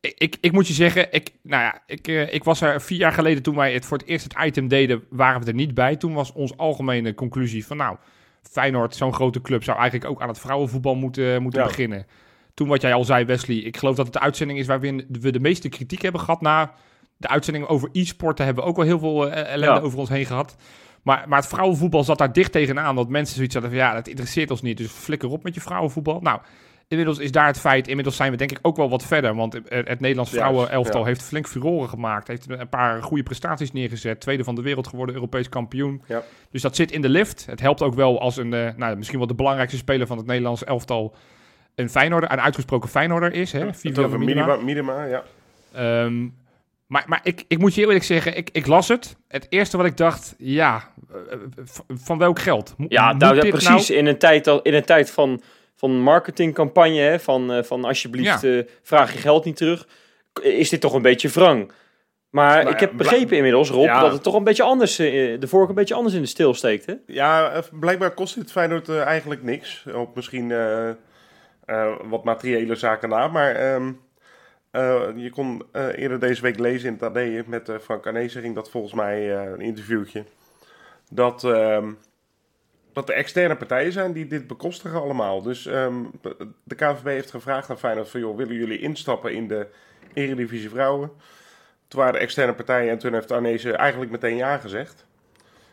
Ik, ik, ik moet je zeggen, ik, nou ja, ik, eh, ik was er vier jaar geleden toen wij het voor het eerst het item deden, waren we er niet bij. Toen was onze algemene conclusie van, nou, Feyenoord, zo'n grote club, zou eigenlijk ook aan het vrouwenvoetbal moeten, moeten Ja. beginnen. Toen wat jij al zei, Wesley, ik geloof dat het de uitzending is waarin we de meeste kritiek hebben gehad na de uitzending over e-sporten. Hebben we ook wel heel veel eh, ellende Ja. over ons heen gehad. Maar, maar het vrouwenvoetbal zat daar dicht tegenaan. Dat mensen zoiets hadden van, ja, dat interesseert ons niet. Dus flikker op met je vrouwenvoetbal. Nou, inmiddels is daar het feit. Inmiddels zijn we denk ik ook wel wat verder. Want het, Nederlands vrouwenelftal ja. heeft flink furoren gemaakt. Heeft een paar goede prestaties neergezet. Tweede van de wereld geworden, Europees kampioen. Ja. Dus dat zit in de lift. Het helpt ook wel als een, eh, nou, misschien wel de belangrijkste speler van het Nederlands elftal... een Feyenoorder, een uitgesproken Feyenoorder is. Hè? Het Vivian over Miedema. minima, minima, ja. Ehm, maar maar ik, ik moet je heel eerlijk zeggen, ik, ik las het. Het eerste wat ik dacht, ja, eh, v- van welk geld? Mo- Ja, moet nou, ja, dit precies. In een tijd, al- in een tijd van, van marketingcampagne, hè, van, eh, van alsjeblieft Ja. eh, vraag je geld niet terug, is dit toch een beetje wrang. Maar Nou ik heb begrepen inmiddels, Rob, Ja. dat het toch een beetje anders, eh, de vork een beetje anders in de steel steekt. Hè? Ja, blijkbaar kost dit Feyenoord eigenlijk niks. Op misschien wat materiële zaken na. Maar ehm, eh, je kon eerder deze week lezen in het AD met Frank Arnezen ging dat volgens mij een interviewtje. Dat, ehm, dat er externe partijen zijn die dit bekostigen allemaal. Dus ehm, de KVB heeft gevraagd aan Feyenoord van... joh, willen jullie instappen in de Eredivisie Vrouwen? Toen waren er externe partijen en toen heeft Arnezen eigenlijk meteen ja gezegd.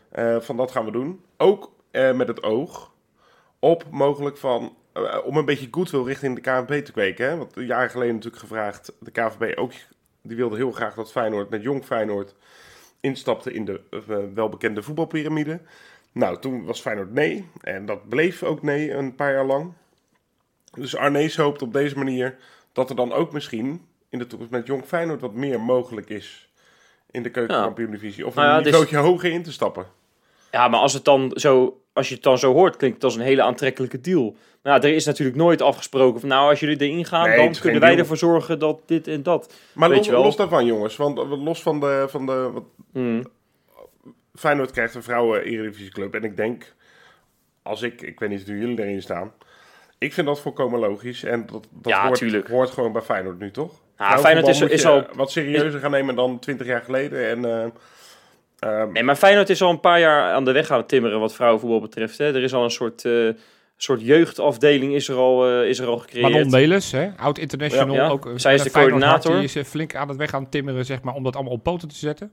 Eh, van dat gaan we doen. Ook eh, met het oog op mogelijk van... eh, om een beetje goodwill richting de KNVB te kweken. Want jaar geleden natuurlijk gevraagd... De KNVB ook, die wilde heel graag dat Feyenoord met jong Feyenoord... instapte in de welbekende voetbalpyramide. Nou, toen was Feyenoord nee. En dat bleef ook nee een paar jaar lang. Dus Arnees hoopt op deze manier... dat er dan ook misschien in de toekomst met jong Feyenoord... wat meer mogelijk is in de keukenkampioen-divisie. Of Nou ja, een niveautje hoger in te stappen. Ja, maar als, het dan zo, als je het dan zo hoort, klinkt het als een hele aantrekkelijke deal. Ja, er is natuurlijk nooit afgesproken van, nou, als jullie erin gaan, Nee, dan kunnen wij deal. ervoor zorgen dat dit en dat. Maar Weet los, je wel. los daarvan, jongens. Want eh, los van de... Van de wat, Hmm. Feyenoord krijgt een vrouwen-eredivisieclub. En ik denk, als ik... Ik weet niet hoe jullie erin staan. Ik vind dat volkomen logisch. En dat, dat Ja, hoort, gewoon bij Feyenoord nu, toch? Ja, Feyenoord is, moet is je al Wat serieuzer gaan nemen dan 20 jaar geleden. En... eh, ehm, Nee, maar Feyenoord is al een paar jaar aan de weg gaan timmeren wat vrouwenvoetbal betreft. Hè. Er is al een soort, eh, soort jeugdafdeling is er al, eh, is er al gecreëerd. Manon Melis, hè, oud international. Ja, ja. Ook, Zij is de Feyenoord coördinator. hart, Die is flink aan het weg aan het timmeren, zeg maar, om dat allemaal op poten te zetten.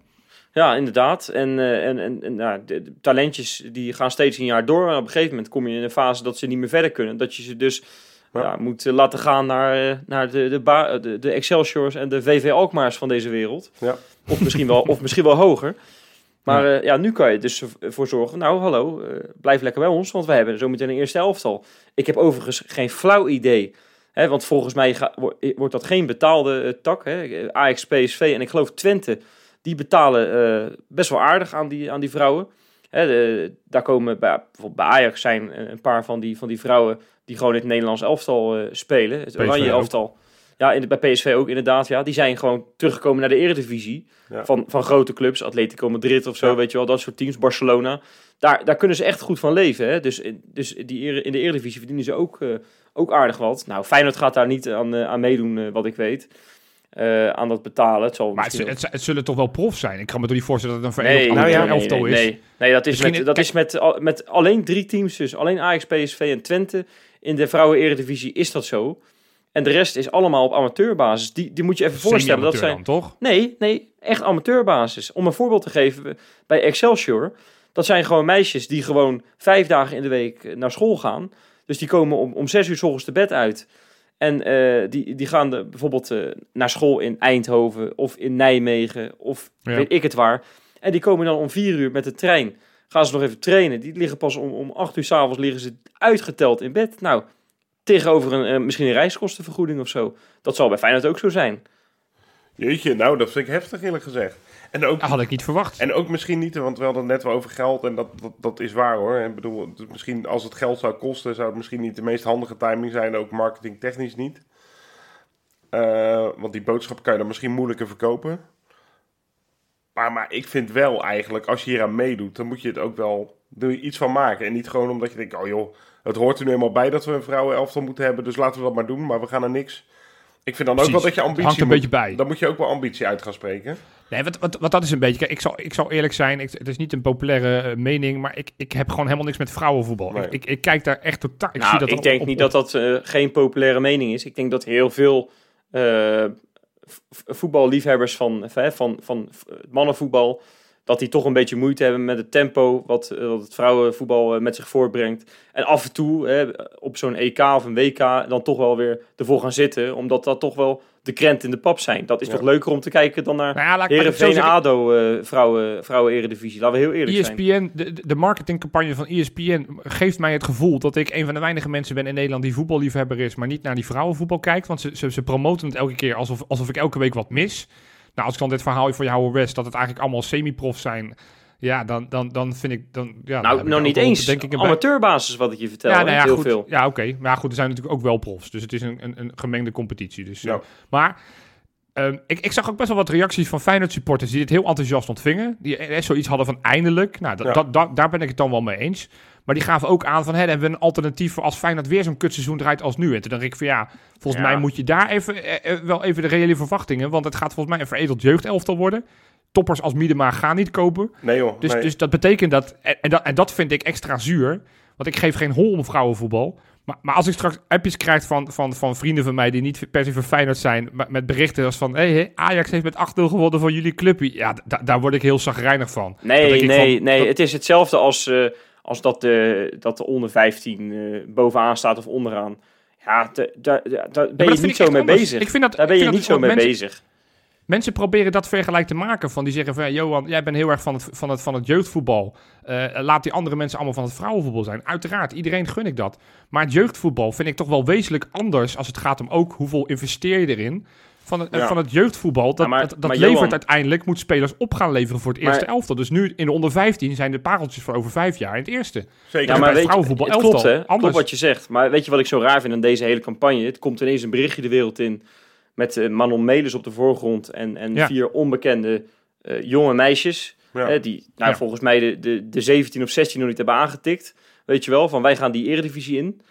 Ja, inderdaad. En, eh, en, en, en nou, de, de talentjes die gaan steeds een jaar door. En op een gegeven moment kom je in een fase dat ze niet meer verder kunnen. Dat je ze dus Ja. ja, moet eh, laten gaan naar, eh, naar de, de, ba- de, de Excelsiors en de VV Alkmaars van deze wereld. Ja. Of, misschien wel, of misschien wel hoger. Maar ja. ja, nu kan je dus ervoor zorgen. Nou, hallo, blijf lekker bij ons, want wij hebben zo meteen een eerste elftal. Ik heb overigens geen flauw idee. Hè, want volgens mij ga- wordt dat geen betaalde tak. Hè. Ajax, PSV en ik geloof Twente, die betalen eh, best wel aardig aan die, aan die vrouwen. Hè, de- daar komen bij, bijvoorbeeld bij Ajax zijn een paar van die, van die vrouwen die gewoon in het Nederlands elftal eh, spelen. Het PSV Oranje ook. elftal. Ja, in de, bij PSV ook inderdaad. Ja, die zijn gewoon teruggekomen naar de eredivisie. Ja. Van, van grote clubs, Atletico Madrid of zo, Ja. weet je wel, dat soort teams. Barcelona. Daar, daar kunnen ze echt goed van leven. Hè? Dus, dus die, in de eredivisie verdienen ze ook, eh, ook aardig wat. Nou, Feyenoord gaat daar niet aan, aan meedoen, wat ik weet. Eh, aan dat betalen. Het zal Maar het, misschien het, het zullen toch wel profs zijn? Ik kan me toch niet voorstellen dat het een Nee, verenigd nou ja, amateur nee, elftal nee, is. nee. Nee, dat is, Misschien- met, dat kijk- is met, al- met alleen drie teams dus. Alleen Ajax, PSV en Twente. In de vrouwen-eredivisie is dat zo. En de rest is allemaal op amateurbasis. Die, die moet je even voorstellen. Dat zijn, dan, toch? Nee, nee, echt amateurbasis. Om een voorbeeld te geven, bij Excelsior, dat zijn gewoon meisjes die gewoon vijf dagen in de week naar school gaan. Dus die komen om, om zes uur s ochtends de bed uit. En eh, die, die gaan de, bijvoorbeeld eh, naar school in Eindhoven of in Nijmegen of Ja. weet ik het waar. En die komen dan om vier uur met de trein. Gaan ze nog even trainen. Die liggen pas om, om acht uur s'avonds liggen ze uitgeteld in bed. Nou, tegenover een, eh, misschien een reiskostenvergoeding of zo. Dat zal bij Feyenoord ook zo zijn. Jeetje, nou, dat vind ik heftig eerlijk gezegd. En ook, Dat had ik niet verwacht. en ook misschien niet, want we hadden het net wel over geld en dat, dat, dat is waar hoor. Ik bedoel, misschien als het geld zou kosten, zou het misschien niet de meest handige timing zijn, ook marketingtechnisch niet. Eh, want die boodschap kan je dan misschien moeilijker verkopen. Maar, maar ik vind wel eigenlijk, als je hier aan meedoet, dan moet je het ook wel doe je iets van maken. En niet gewoon omdat je denkt, oh joh, het hoort er nu eenmaal bij dat we een vrouwenelftal moeten hebben, dus laten we dat maar doen, maar we gaan er niks. Ik vind dan ook wel dat je Het ambitie hangt een moet- beetje bij. Dan moet je ook wel ambitie uit gaan spreken. Nee, wat, wat, wat dat is een beetje. Kijk, ik zal, ik zal eerlijk zijn. Ik, het is niet een populaire eh, mening. Maar ik, ik heb gewoon helemaal niks met vrouwenvoetbal. Nee. Ik, ik, ik kijk daar echt totaal. Ik nou, zie dat ik denk op- niet op- dat dat eh, geen populaire mening is. Ik denk dat heel veel eh, voetballiefhebbers van, van, van, van mannenvoetbal... dat die toch een beetje moeite hebben met het tempo wat, eh, wat het vrouwenvoetbal eh, met zich voortbrengt. En af en toe hè, op zo'n EK of een WK dan toch wel weer ervoor gaan zitten, omdat dat toch wel de krent in de pap zijn. Dat is Ja. toch leuker om te kijken dan naar Nou ja, zeggen. ADO eh, vrouwen, vrouwen eredivisie. Laten we heel eerlijk zijn. ESPN, de, de marketingcampagne van E ESPN geeft mij het gevoel dat ik een van de weinige mensen ben in Nederland die voetballiefhebber is, maar niet naar die vrouwenvoetbal kijkt. Want ze, ze, ze promoten het elke keer alsof, alsof ik elke week wat mis. Nou, als ik dan dit verhaal voor je houden West, dat het eigenlijk allemaal semi-profs zijn, ja, dan, dan, dan vind ik... Dan, ja, dan Nou, er niet eens. denk ik, Amateurbasis wat ik je vertel. ja, nou ja, heel goed. veel. Ja, oké. Maar goed, er zijn natuurlijk ook wel profs. Dus het is een, een, een gemengde competitie. Dus, eh, Ja. Maar ehm, ik, ik zag ook best wel wat reacties van Feyenoord supporters die dit heel enthousiast ontvingen. Die eh, zoiets hadden van eindelijk. Nou, Ja. dat, dat- daar ben ik het dan wel mee eens. Maar die gaven ook aan van, hè, dan hebben we een alternatief voor als Feyenoord weer zo'n kutseizoen draait als nu. En toen dacht ik van, ja, volgens Ja. mij moet je daar even, eh, eh, wel even de reële verwachtingen. Want het gaat volgens mij een veredeld jeugdelftal worden. Toppers als Miedema gaan niet kopen. Nee joh, Dus, nee. dus dat betekent dat en, en dat... en dat vind ik extra zuur. Want ik geef geen hol om vrouwenvoetbal. Maar, maar als ik straks appjes krijg van, van, van vrienden van mij... die niet per se voor Feyenoord zijn... maar met berichten als van... Hey, Ajax heeft met 8-0 gewonnen van jullie clubje. Ja, da- daar word ik heel zagrijnig van. Nee, nee, van, nee. dat- Het is hetzelfde als, eh, als dat, de, dat de onder 15 eh, bovenaan staat of onderaan. Ja, daar maar ben je niet zo mee anders. bezig. Ik vind dat, Daar ben je niet zo mee mensen, bezig. Mensen proberen dat vergelijk te maken. Van die zeggen van, Johan, jij bent heel erg van het, van het, van het jeugdvoetbal. Eh, laat die andere mensen allemaal van het vrouwenvoetbal zijn. Uiteraard, iedereen gun ik dat. Maar het jeugdvoetbal vind ik toch wel wezenlijk anders... als het gaat om ook hoeveel investeer je erin... Van het, Ja. van het jeugdvoetbal, dat, Ja, maar- dat, dat maar levert Johan- uiteindelijk, moet spelers op gaan leveren voor het eerste Maar- elftal. Dus nu in de onder 15 zijn de pareltjes voor over vijf jaar in het eerste. Zeker. Ja, maar weet je, vrouwenvoetbal het klopt hè, Anders. klopt wat je zegt. Maar weet je wat ik zo raar vind aan deze hele campagne? Het komt ineens een berichtje de wereld in met eh, Manon Melis op de voorgrond en, en Ja. vier onbekende eh, jonge meisjes. Ja. Hè, die nou, Ja. volgens mij de, de, de 17 of 16 nog niet hebben aangetikt. Weet je wel, van wij gaan die eredivisie in.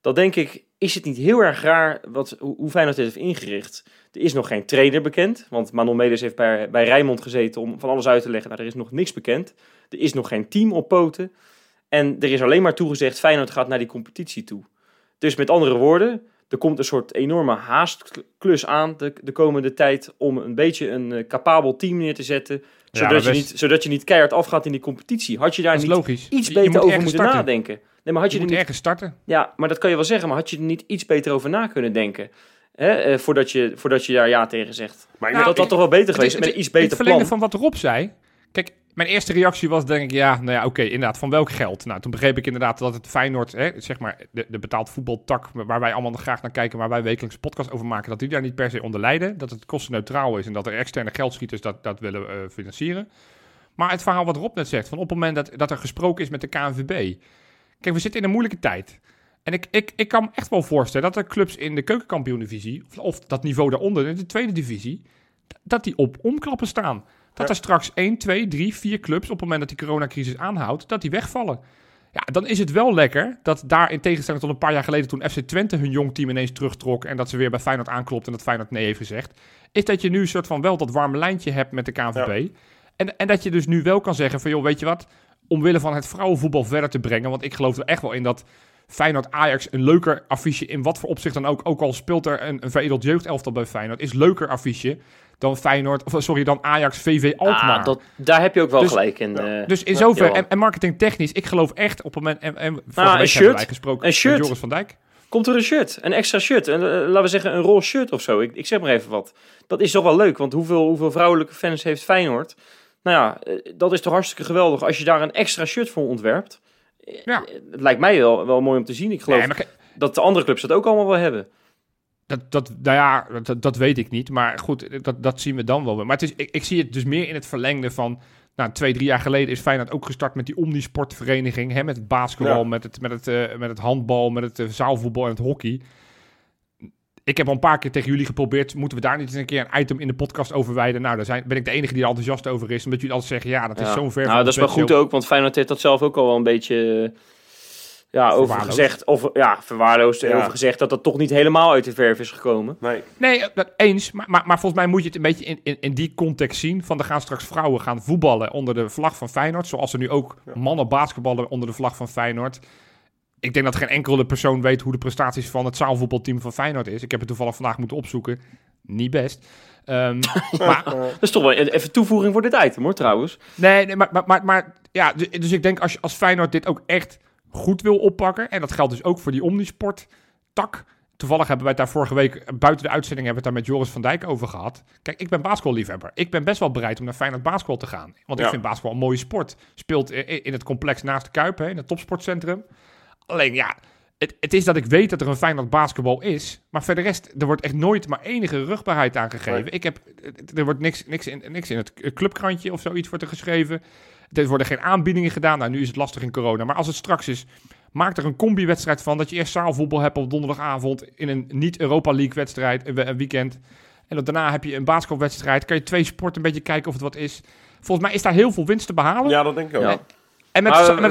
Dan denk ik, is het niet heel erg raar wat, hoe, hoe Feyenoord dit heeft ingericht? Er is nog geen trainer bekend, want Manon Melis heeft bij, bij Rijnmond gezeten om van alles uit te leggen. Nou, er is nog niks bekend. Er is nog geen team op poten. En er is alleen maar toegezegd, Feyenoord gaat naar die competitie toe. Dus met andere woorden, er komt een soort enorme haastklus aan de, de komende tijd om een beetje een eh, capabel team neer te zetten, zodat, je niet, zodat je niet keihard afgaat in die competitie. Had je daar niet logisch. iets beter over moeten starten. nadenken? Nee, maar had Je je, er moet niet, ergens starten. ja, maar dat kan je wel zeggen, maar had je er niet iets beter over na kunnen denken? Hè, eh, voordat, je, voordat je daar ja tegen zegt. Maar ik Nou, dat had toch wel beter Het geweest is- met een iets In het beter verlengde plan. van wat Rob zei. Kijk, mijn eerste reactie was denk ik, ja, nou ja, oké, inderdaad, van welk geld? Nou, toen begreep ik inderdaad dat het Feyenoord, hè, zeg maar, de, de betaald voetbaltak, waar wij allemaal graag naar kijken, waar wij wekelijks podcast over maken, dat die daar niet per se onder lijden. Dat het kostenneutraal is en dat er externe geldschieters dat, dat willen eh, financieren. Maar het verhaal wat Rob net zegt, van op het moment dat, dat er gesproken is met de KNVB. Kijk, we zitten in een moeilijke tijd. En ik, ik, ik kan me echt wel voorstellen dat er clubs in de keukenkampioen-divisie, of, of dat niveau daaronder, in de tweede divisie, dat die op omklappen staan. Dat er straks 1, 2, 3, 4 clubs, op het moment dat die coronacrisis aanhoudt, dat die wegvallen. Ja, dan is het wel lekker dat daar in tegenstelling tot een paar jaar geleden toen FC Twente hun jong team ineens terugtrok en dat ze weer bij Feyenoord aanklopt en dat Feyenoord nee heeft gezegd, is dat je nu een soort van wel dat warme lijntje hebt met de KNVB. En, en dat je dus nu wel kan zeggen van joh, weet je wat, omwille van het vrouwenvoetbal verder te brengen, want ik geloof er echt wel in dat Feyenoord-Ajax een leuker affiche in wat voor opzicht dan ook, ook al speelt er een, een veredeld jeugdelftal bij Feyenoord, is leuker affiche dan Feyenoord, of sorry, dan Ajax-VV Alkmaar. Ah, dat, daar heb je ook wel Dus- gelijk in. Eh, Dus in zover, en, en marketingtechnisch, ik geloof echt op het moment, en, en Ah, een shirt. gesproken Een shirt. met Joris van Dijk. Komt er een shirt, een extra shirt. Een, eh, laten we zeggen een roze shirt of zo. Ik, ik zeg maar even wat. Dat is toch wel leuk, want hoeveel, hoeveel vrouwelijke fans heeft Feyenoord? Nou ja, eh, dat is toch hartstikke geweldig als je daar een extra shirt voor ontwerpt. Eh, Ja. Het lijkt mij wel, wel mooi om te zien. Ik geloof Nee, maar kijk, dat de andere clubs dat ook allemaal wel hebben. Dat, dat, nou ja, dat, dat weet ik niet. Maar goed, dat, dat zien we dan wel. Maar het is, ik, ik zie het dus meer in het verlengde van... Nou, twee, drie jaar geleden is Feyenoord ook gestart met die omnisportvereniging. Hè, met het basketbal, Ja. met, het, met, het, eh, met het handbal, met het zaalvoetbal en het hockey. Ik heb al een paar keer tegen jullie geprobeerd. Moeten we daar niet eens een keer een item in de podcast over wijden? Nou, daar zijn, ben ik de enige die er enthousiast over is. Omdat jullie altijd zeggen, ja, dat is Ja. zo'n ver Nou, dat is maar goed ook, want Feyenoord heeft dat zelf ook al wel een beetje eh, ja, over Verwaarloosd. gezegd. Of ja, verwaarloosd. Ja. Over gezegd dat dat toch niet helemaal uit de verf is gekomen. Nee, Nee, eh, dat eens. Maar, maar, maar volgens mij moet je het een beetje in, in, in die context zien. Van er gaan straks vrouwen gaan voetballen onder de vlag van Feyenoord. Zoals er nu ook Ja. mannen basketballen onder de vlag van Feyenoord. Ik denk dat geen enkele persoon weet hoe de prestaties van het zaalvoetbalteam van Feyenoord is. Ik heb het toevallig vandaag moeten opzoeken. niet best. Ehm, maar Dat is toch wel even toevoeging voor dit item hoor, trouwens. Nee, nee maar, maar, maar, maar ja, dus, dus ik denk als, als Feyenoord dit ook echt goed wil oppakken, en dat geldt dus ook voor die Omnisport-tak. Toevallig hebben wij het daar vorige week, buiten de uitzending, hebben we het daar met Joris van Dijk over gehad. Kijk, ik ben basketballiefhebber. Ik ben best wel bereid om naar Feyenoord basketbal te gaan. Want ik vind basketbal een mooie sport. Speelt in het complex naast de Kuip, hè, in het topsportcentrum. Alleen ja, het, het is dat ik weet dat er een Feyenoord basketbal is. Maar voor de rest, er wordt echt nooit maar enige rugbaarheid aangegeven. Nee. Ik heb, er wordt niks, niks, in, niks in het clubkrantje of zoiets wordt er geschreven. Er worden geen aanbiedingen gedaan. Nou, nu is het lastig in corona. Maar als het straks is, maak er een combi-wedstrijd van. Dat je eerst zaalvoetbal hebt op donderdagavond in een niet-Europa League-wedstrijd, een, we- een weekend. En dan daarna heb je een basketbalwedstrijd. Kan je twee sporten een beetje kijken of het wat is. Volgens mij is daar heel veel winst te behalen. Ja, dat denk ik ook. Ja. En met, met,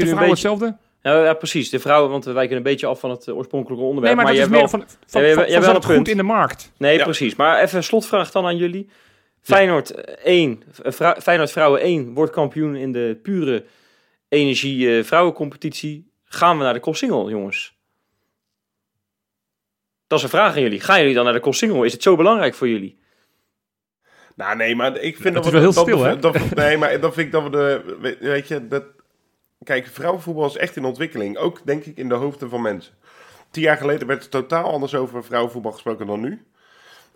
de vrouwen beetje... hetzelfde. Ja, ja, precies. De vrouwen, want we wijken een beetje af van het eh, oorspronkelijke Nee, onderwerp. maar, dat je is hebt meer wel- van, Ja, wel goed punt. in de markt. Nee, Ja. precies. Maar even een slotvraag dan aan jullie. Feyenoord 1, Feyenoord vrouwen 1 wordt kampioen in de pure energie eh, vrouwencompetitie. Gaan we naar de Koolsingel, jongens? Dat is een vraag aan jullie. Gaan jullie dan naar de Koolsingel? Is het zo belangrijk voor jullie? Nou, nee, maar ik vind dat is we... wel heel dat- stil, hè? nee, maar dan vind ik dat we de... we- Weet je, dat... Kijk, vrouwenvoetbal is echt in ontwikkeling. Ook, denk ik, in de hoofden van mensen. Tien jaar geleden werd er totaal anders over vrouwenvoetbal gesproken dan nu.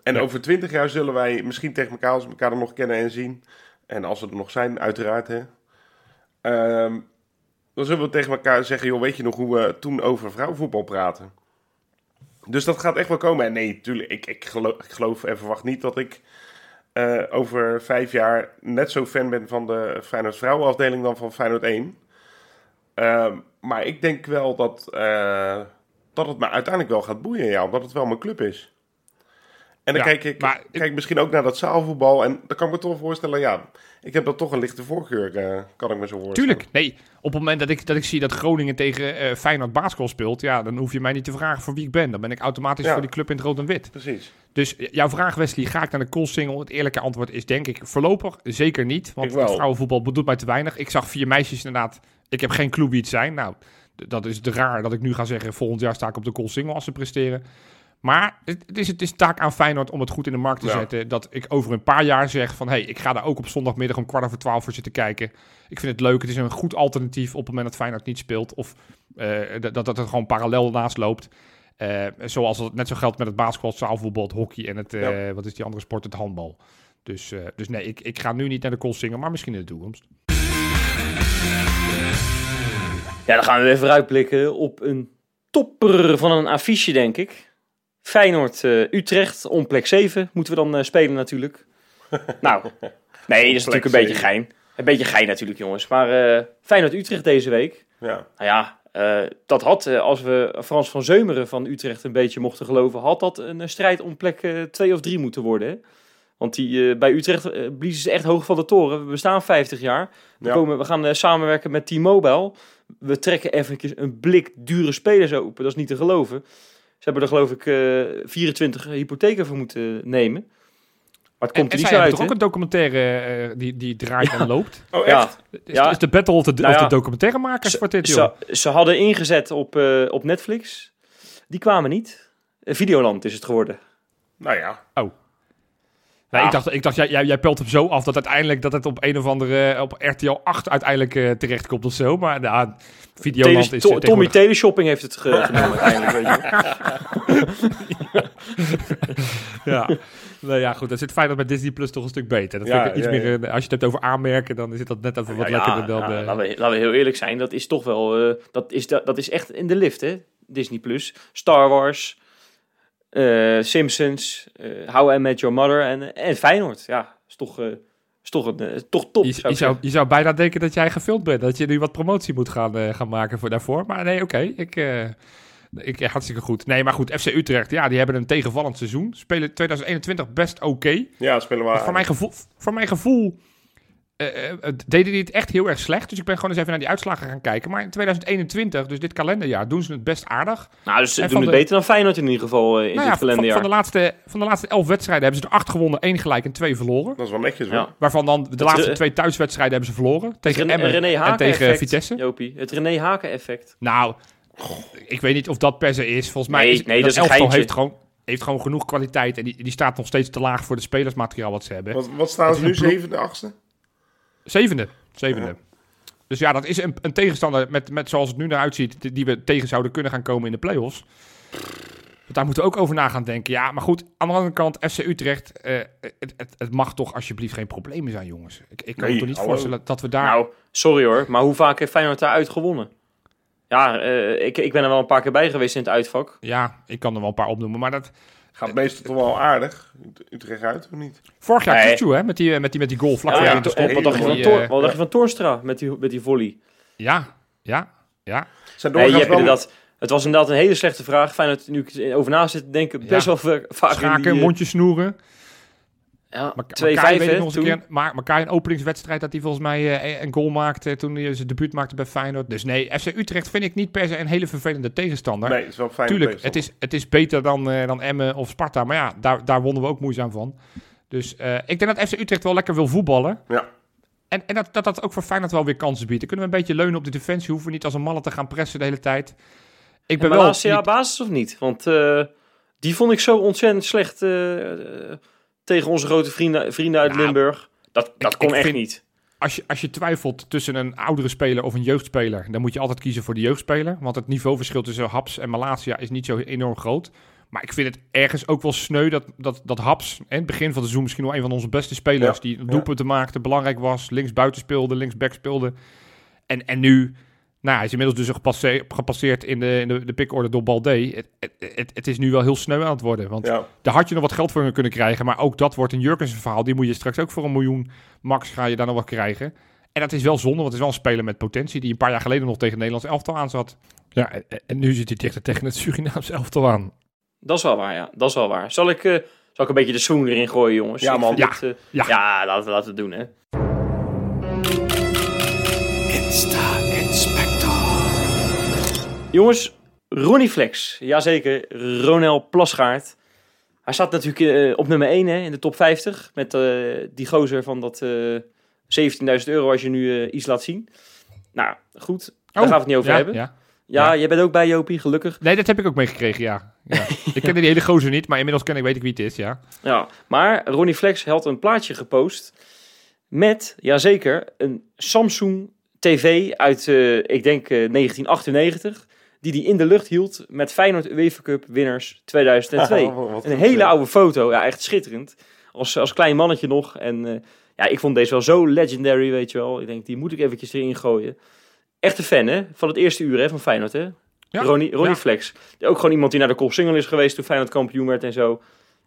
En over twintig jaar zullen wij misschien tegen elkaar, als we elkaar nog kennen en zien... En als we er nog zijn, uiteraard, hè. Ehm, dan zullen we tegen elkaar zeggen... joh, weet je nog hoe we toen over vrouwenvoetbal praten? Dus dat gaat echt wel komen. En nee, tuurlijk, ik, ik, geloof, ik geloof en verwacht niet dat ik eh, over vijf jaar net zo fan ben van de Feyenoord vrouwenafdeling dan van Feyenoord 1. Ehm, maar ik denk wel dat, eh, dat het me uiteindelijk wel gaat boeien, ja, omdat het wel mijn club is. En dan Ja, kijk ik maar- kijk misschien ook naar dat zaalvoetbal en dan kan ik me toch voorstellen, ja, ik heb dan toch een lichte voorkeur, eh, kan ik me zo voorstellen. Tuurlijk. Nee, op het moment dat ik, dat ik zie dat Groningen tegen eh Feyenoord basketbal speelt, ja, dan hoef je mij niet te vragen voor wie ik ben. Dan ben ik automatisch Ja. voor die club in het rood en wit. Precies. Dus jouw vraag, Wesley, ga ik naar de Koolsingel? Het eerlijke antwoord is denk ik voorlopig zeker niet. Want vrouwenvoetbal doet mij te weinig. Ik zag vier meisjes inderdaad. Ik heb geen clue wie het zijn. Nou, dat is te raar dat ik nu ga zeggen, volgend jaar sta ik op de Koolsingel als ze presteren. Maar het, het, is, het is taak aan Feyenoord om het goed in de markt te Ja. zetten. Dat ik over een paar jaar zeg van... hé, hey, ik ga daar ook op zondagmiddag om kwart over twaalf voor zitten kijken. Ik vind het leuk. Het is een goed alternatief op het moment dat Feyenoord niet speelt. Of eh, dat, dat het er gewoon parallel naast loopt. Eh, zoals het net zo geldt met het basketbal, het zaalvoetbal, het hockey en het... eh, wat is die andere sport? Het handbal. Dus, eh, dus nee, ik, ik ga nu niet naar de Koolsingel, maar misschien in de toekomst. Ja, dan gaan we weer vooruitblikken op een topper van een affiche, denk ik. Feyenoord eh, Utrecht, om plek 7 moeten we dan eh, spelen natuurlijk. nou, nee, dat is natuurlijk een beetje gein. Een beetje gein natuurlijk, jongens. Maar eh, Feyenoord Utrecht deze week. Ja. Nou ja, eh, dat had, eh, als we Frans van Zeumeren van Utrecht een beetje mochten geloven, had dat een eh, strijd om plek 2 of 3 moeten worden. Hè? Want die, eh, bij Utrecht eh, bliezen ze echt hoog van de toren. We bestaan 50 jaar. We, Ja. komen, we gaan eh, samenwerken met T-Mobile. We trekken eventjes een blik dure spelers open. Dat is niet te geloven. Ze hebben er geloof ik eh 24 hypotheken voor moeten nemen. Maar het komt en er niet zo hebben uit. toch ook een documentaire eh, die, die draait en loopt. Oh, Ja, echt? Is, Ja. is de battle of de, Nou of de documentairemakers voor dit, joh? Ze, ze hadden ingezet op, eh, op Netflix. Die kwamen niet. Eh, Videoland is het geworden. Nou ja. Nee, Ja. ik dacht, ik dacht jij, jij, jij pelt hem zo af dat uiteindelijk dat het op een of andere op RTL 8 uiteindelijk eh, terechtkomt of zo. Maar nou, Videoland is To- eh, Tommy Teleshopping heeft het ge- gedaan uiteindelijk. Weet je. Ja. nou ja, goed. Dan zit Feyenoord met Disney Plus toch een stuk beter. Dat Ja, vind ik iets ja, meer, als je het hebt over aanmerken, dan zit dat net even wat lekkerder dan... eh, laten, we, laten we heel eerlijk zijn. Dat is toch wel... eh, dat, is, dat, dat is echt in de lift, hè? Disney Plus. Star Wars. Eh, Simpsons. eh How I Met Your Mother. En, en Feyenoord. Ja, is toch, eh, is toch, een, toch top, je, zou je, zou, zeggen. je zou bijna denken dat jij gefilmd bent. Dat je nu wat promotie moet gaan, eh, gaan maken voor daarvoor. Maar nee, oké. Ik, eh, ik, hartstikke goed. Nee, maar goed. FC Utrecht, ja, die hebben een tegenvallend seizoen. Spelen 2021 best oké. Ja, spelen we Voor mijn gevoel, voor mijn gevoel deden die het echt heel erg slecht. Dus ik ben gewoon eens even naar die uitslagen gaan kijken. Maar in 2021, dus dit kalenderjaar, doen ze het best aardig. Nou, dus ze En doen het de- beter dan Feyenoord in ieder geval eh, in Nou dit ja, van, kalenderjaar. van, de laatste, van de laatste elf wedstrijden hebben ze er acht gewonnen, één gelijk en twee verloren. Dat is wel netjes hoor. Ja. Waarvan dan de laatste Re- twee thuiswedstrijden hebben ze verloren. Tegen René, Emmen en tegen effect, Vitesse. Jopie. Het René Haken effect. Nou, ik weet niet of dat per se is. Volgens mij Nee, is nee, dat is een elftal heeft gewoon... heeft gewoon genoeg kwaliteit. En die, die staat nog steeds te laag voor de spelersmateriaal wat ze hebben. Wat, wat staan ze Het nu? is een ploeg- Zevende? Zevende. Ja. Dus ja, dat is een, een tegenstander met, met zoals het nu eruit ziet, die- we tegen zouden kunnen gaan komen in de play-offs. Daar moeten we ook over na gaan denken. Ja, maar goed, aan de andere kant, FC Utrecht, eh, het, het, het mag toch alsjeblieft geen problemen zijn, jongens. Ik, ik kan Nee, me toch niet hallo. voorstellen dat we daar... Nou, sorry hoor, maar hoe vaak heeft Feyenoord daaruit gewonnen? Ja, eh, ik, ik ben er wel een paar keer bij geweest in het uitvak. Ja, ik kan er wel een paar opnoemen, maar dat... Gaat meestal toch wel aardig. Utrecht uit, of niet? Vorig jaar Nee. Kutsu, hè, met die, met die, met die goal vlak Ja, voor ja, de to- stop. wat dacht je van, eh, dacht je Toornstra met die, met die volley? Ja, ja, ja. Zijn Nee, je hebt wel- inderdaad, het was inderdaad een hele slechte vraag. Feyenoord, nu ik erover na zit te denken, best Ja. wel va- vaak in Schaken, die... eh, mondje snoeren. Ja, Maar 2-5 Makai weet ik hè, nog eens een toen. keer. Maar Makai een openingswedstrijd dat hij volgens mij eh, een goal maakte toen hij zijn debuut maakte bij Feyenoord. Dus nee, FC Utrecht vind ik niet per se een hele vervelende tegenstander. Nee, het is wel fijn. Tuurlijk, het is, het is beter dan, eh, dan Emmen of Sparta. Maar ja, daar, daar wonnen we ook moeizaam van. Dus eh, ik denk dat FC Utrecht wel lekker wil voetballen. Ja. En, en dat, dat dat ook voor Feyenoord wel weer kansen biedt. Dan kunnen we een beetje leunen op de defensie. Hoeven we niet als een malle te gaan pressen de hele tijd. Ik ben En wel... Malasia niet- basis of niet? Want eh, die vond ik zo ontzettend slecht tegen onze grote vrienden, vrienden uit Nou, Limburg. Dat, dat ik- kon ik echt vind- niet. als je, als je twijfelt tussen een oudere speler of een jeugdspeler, dan moet je altijd kiezen voor de jeugdspeler. Want het niveauverschil tussen Haps en Malasia is niet zo enorm groot. Maar ik vind het ergens ook wel sneu dat, dat, dat Haps, in het begin van het seizoen misschien wel een van onze beste spelers, Ja, die ja. doelpunten maakte, belangrijk was, links buiten speelde, links back speelde. En, en nu, nou, hij is inmiddels dus gepasseerd, gepasseerd in de, in de, de pickorde door Balde. Het, het, het, is nu wel heel sneu aan het worden. Want Ja. daar had je nog wat geld voor kunnen krijgen. Maar ook dat wordt een Jurkensen verhaal. Die moet je straks ook voor een miljoen max ga je daar nog wat krijgen. En dat is wel zonde, want het is wel een speler met potentie. Die een paar jaar geleden nog tegen het Nederlands elftal aan zat. Ja, en, en nu zit hij dichter tegen het Surinaams elftal aan. Dat is wel waar, ja. Dat is wel waar. Zal ik, eh, zal ik een beetje de swoon erin gooien, jongens? Ja, man. Ja. het, eh, Ja. ja, laten we laten we het doen, hè. Jongens, Ronnie Flex. Jazeker, Ronel Plasgaard. Hij staat natuurlijk eh, op nummer 1 hè, in de top 50. Met eh, die gozer van dat eh 17.000 euro als je nu eh, iets laat zien. Nou, goed. Daar gaan we het niet over ja, hebben. Ja, Ja. jij bent ook bij Jopie, gelukkig. Nee, dat heb ik ook meegekregen, ja. ja. Ik ken die hele gozer niet, maar inmiddels ken ik, weet ik wie het is, ja. Ja, maar Ronnie Flex had een plaatje gepost met, jazeker, een Samsung TV uit, eh, ik denk, eh, 1998, die hij in de lucht hield met Feyenoord UEFA Cup winnaars 2002. Oh, wat een goed, hele ja. oude foto, ja, echt schitterend. Als, als klein mannetje nog. En eh, ja, ik vond deze wel zo legendary, weet je wel. Ik denk, die moet ik eventjes erin gooien. Echte fan, hè? Van het eerste uur, hè? Van Feyenoord, hè? Ja, Ronnie, Ronnie ja. Flex. Ook gewoon iemand die naar de Kop Single is geweest toen Feyenoord kampioen werd en zo.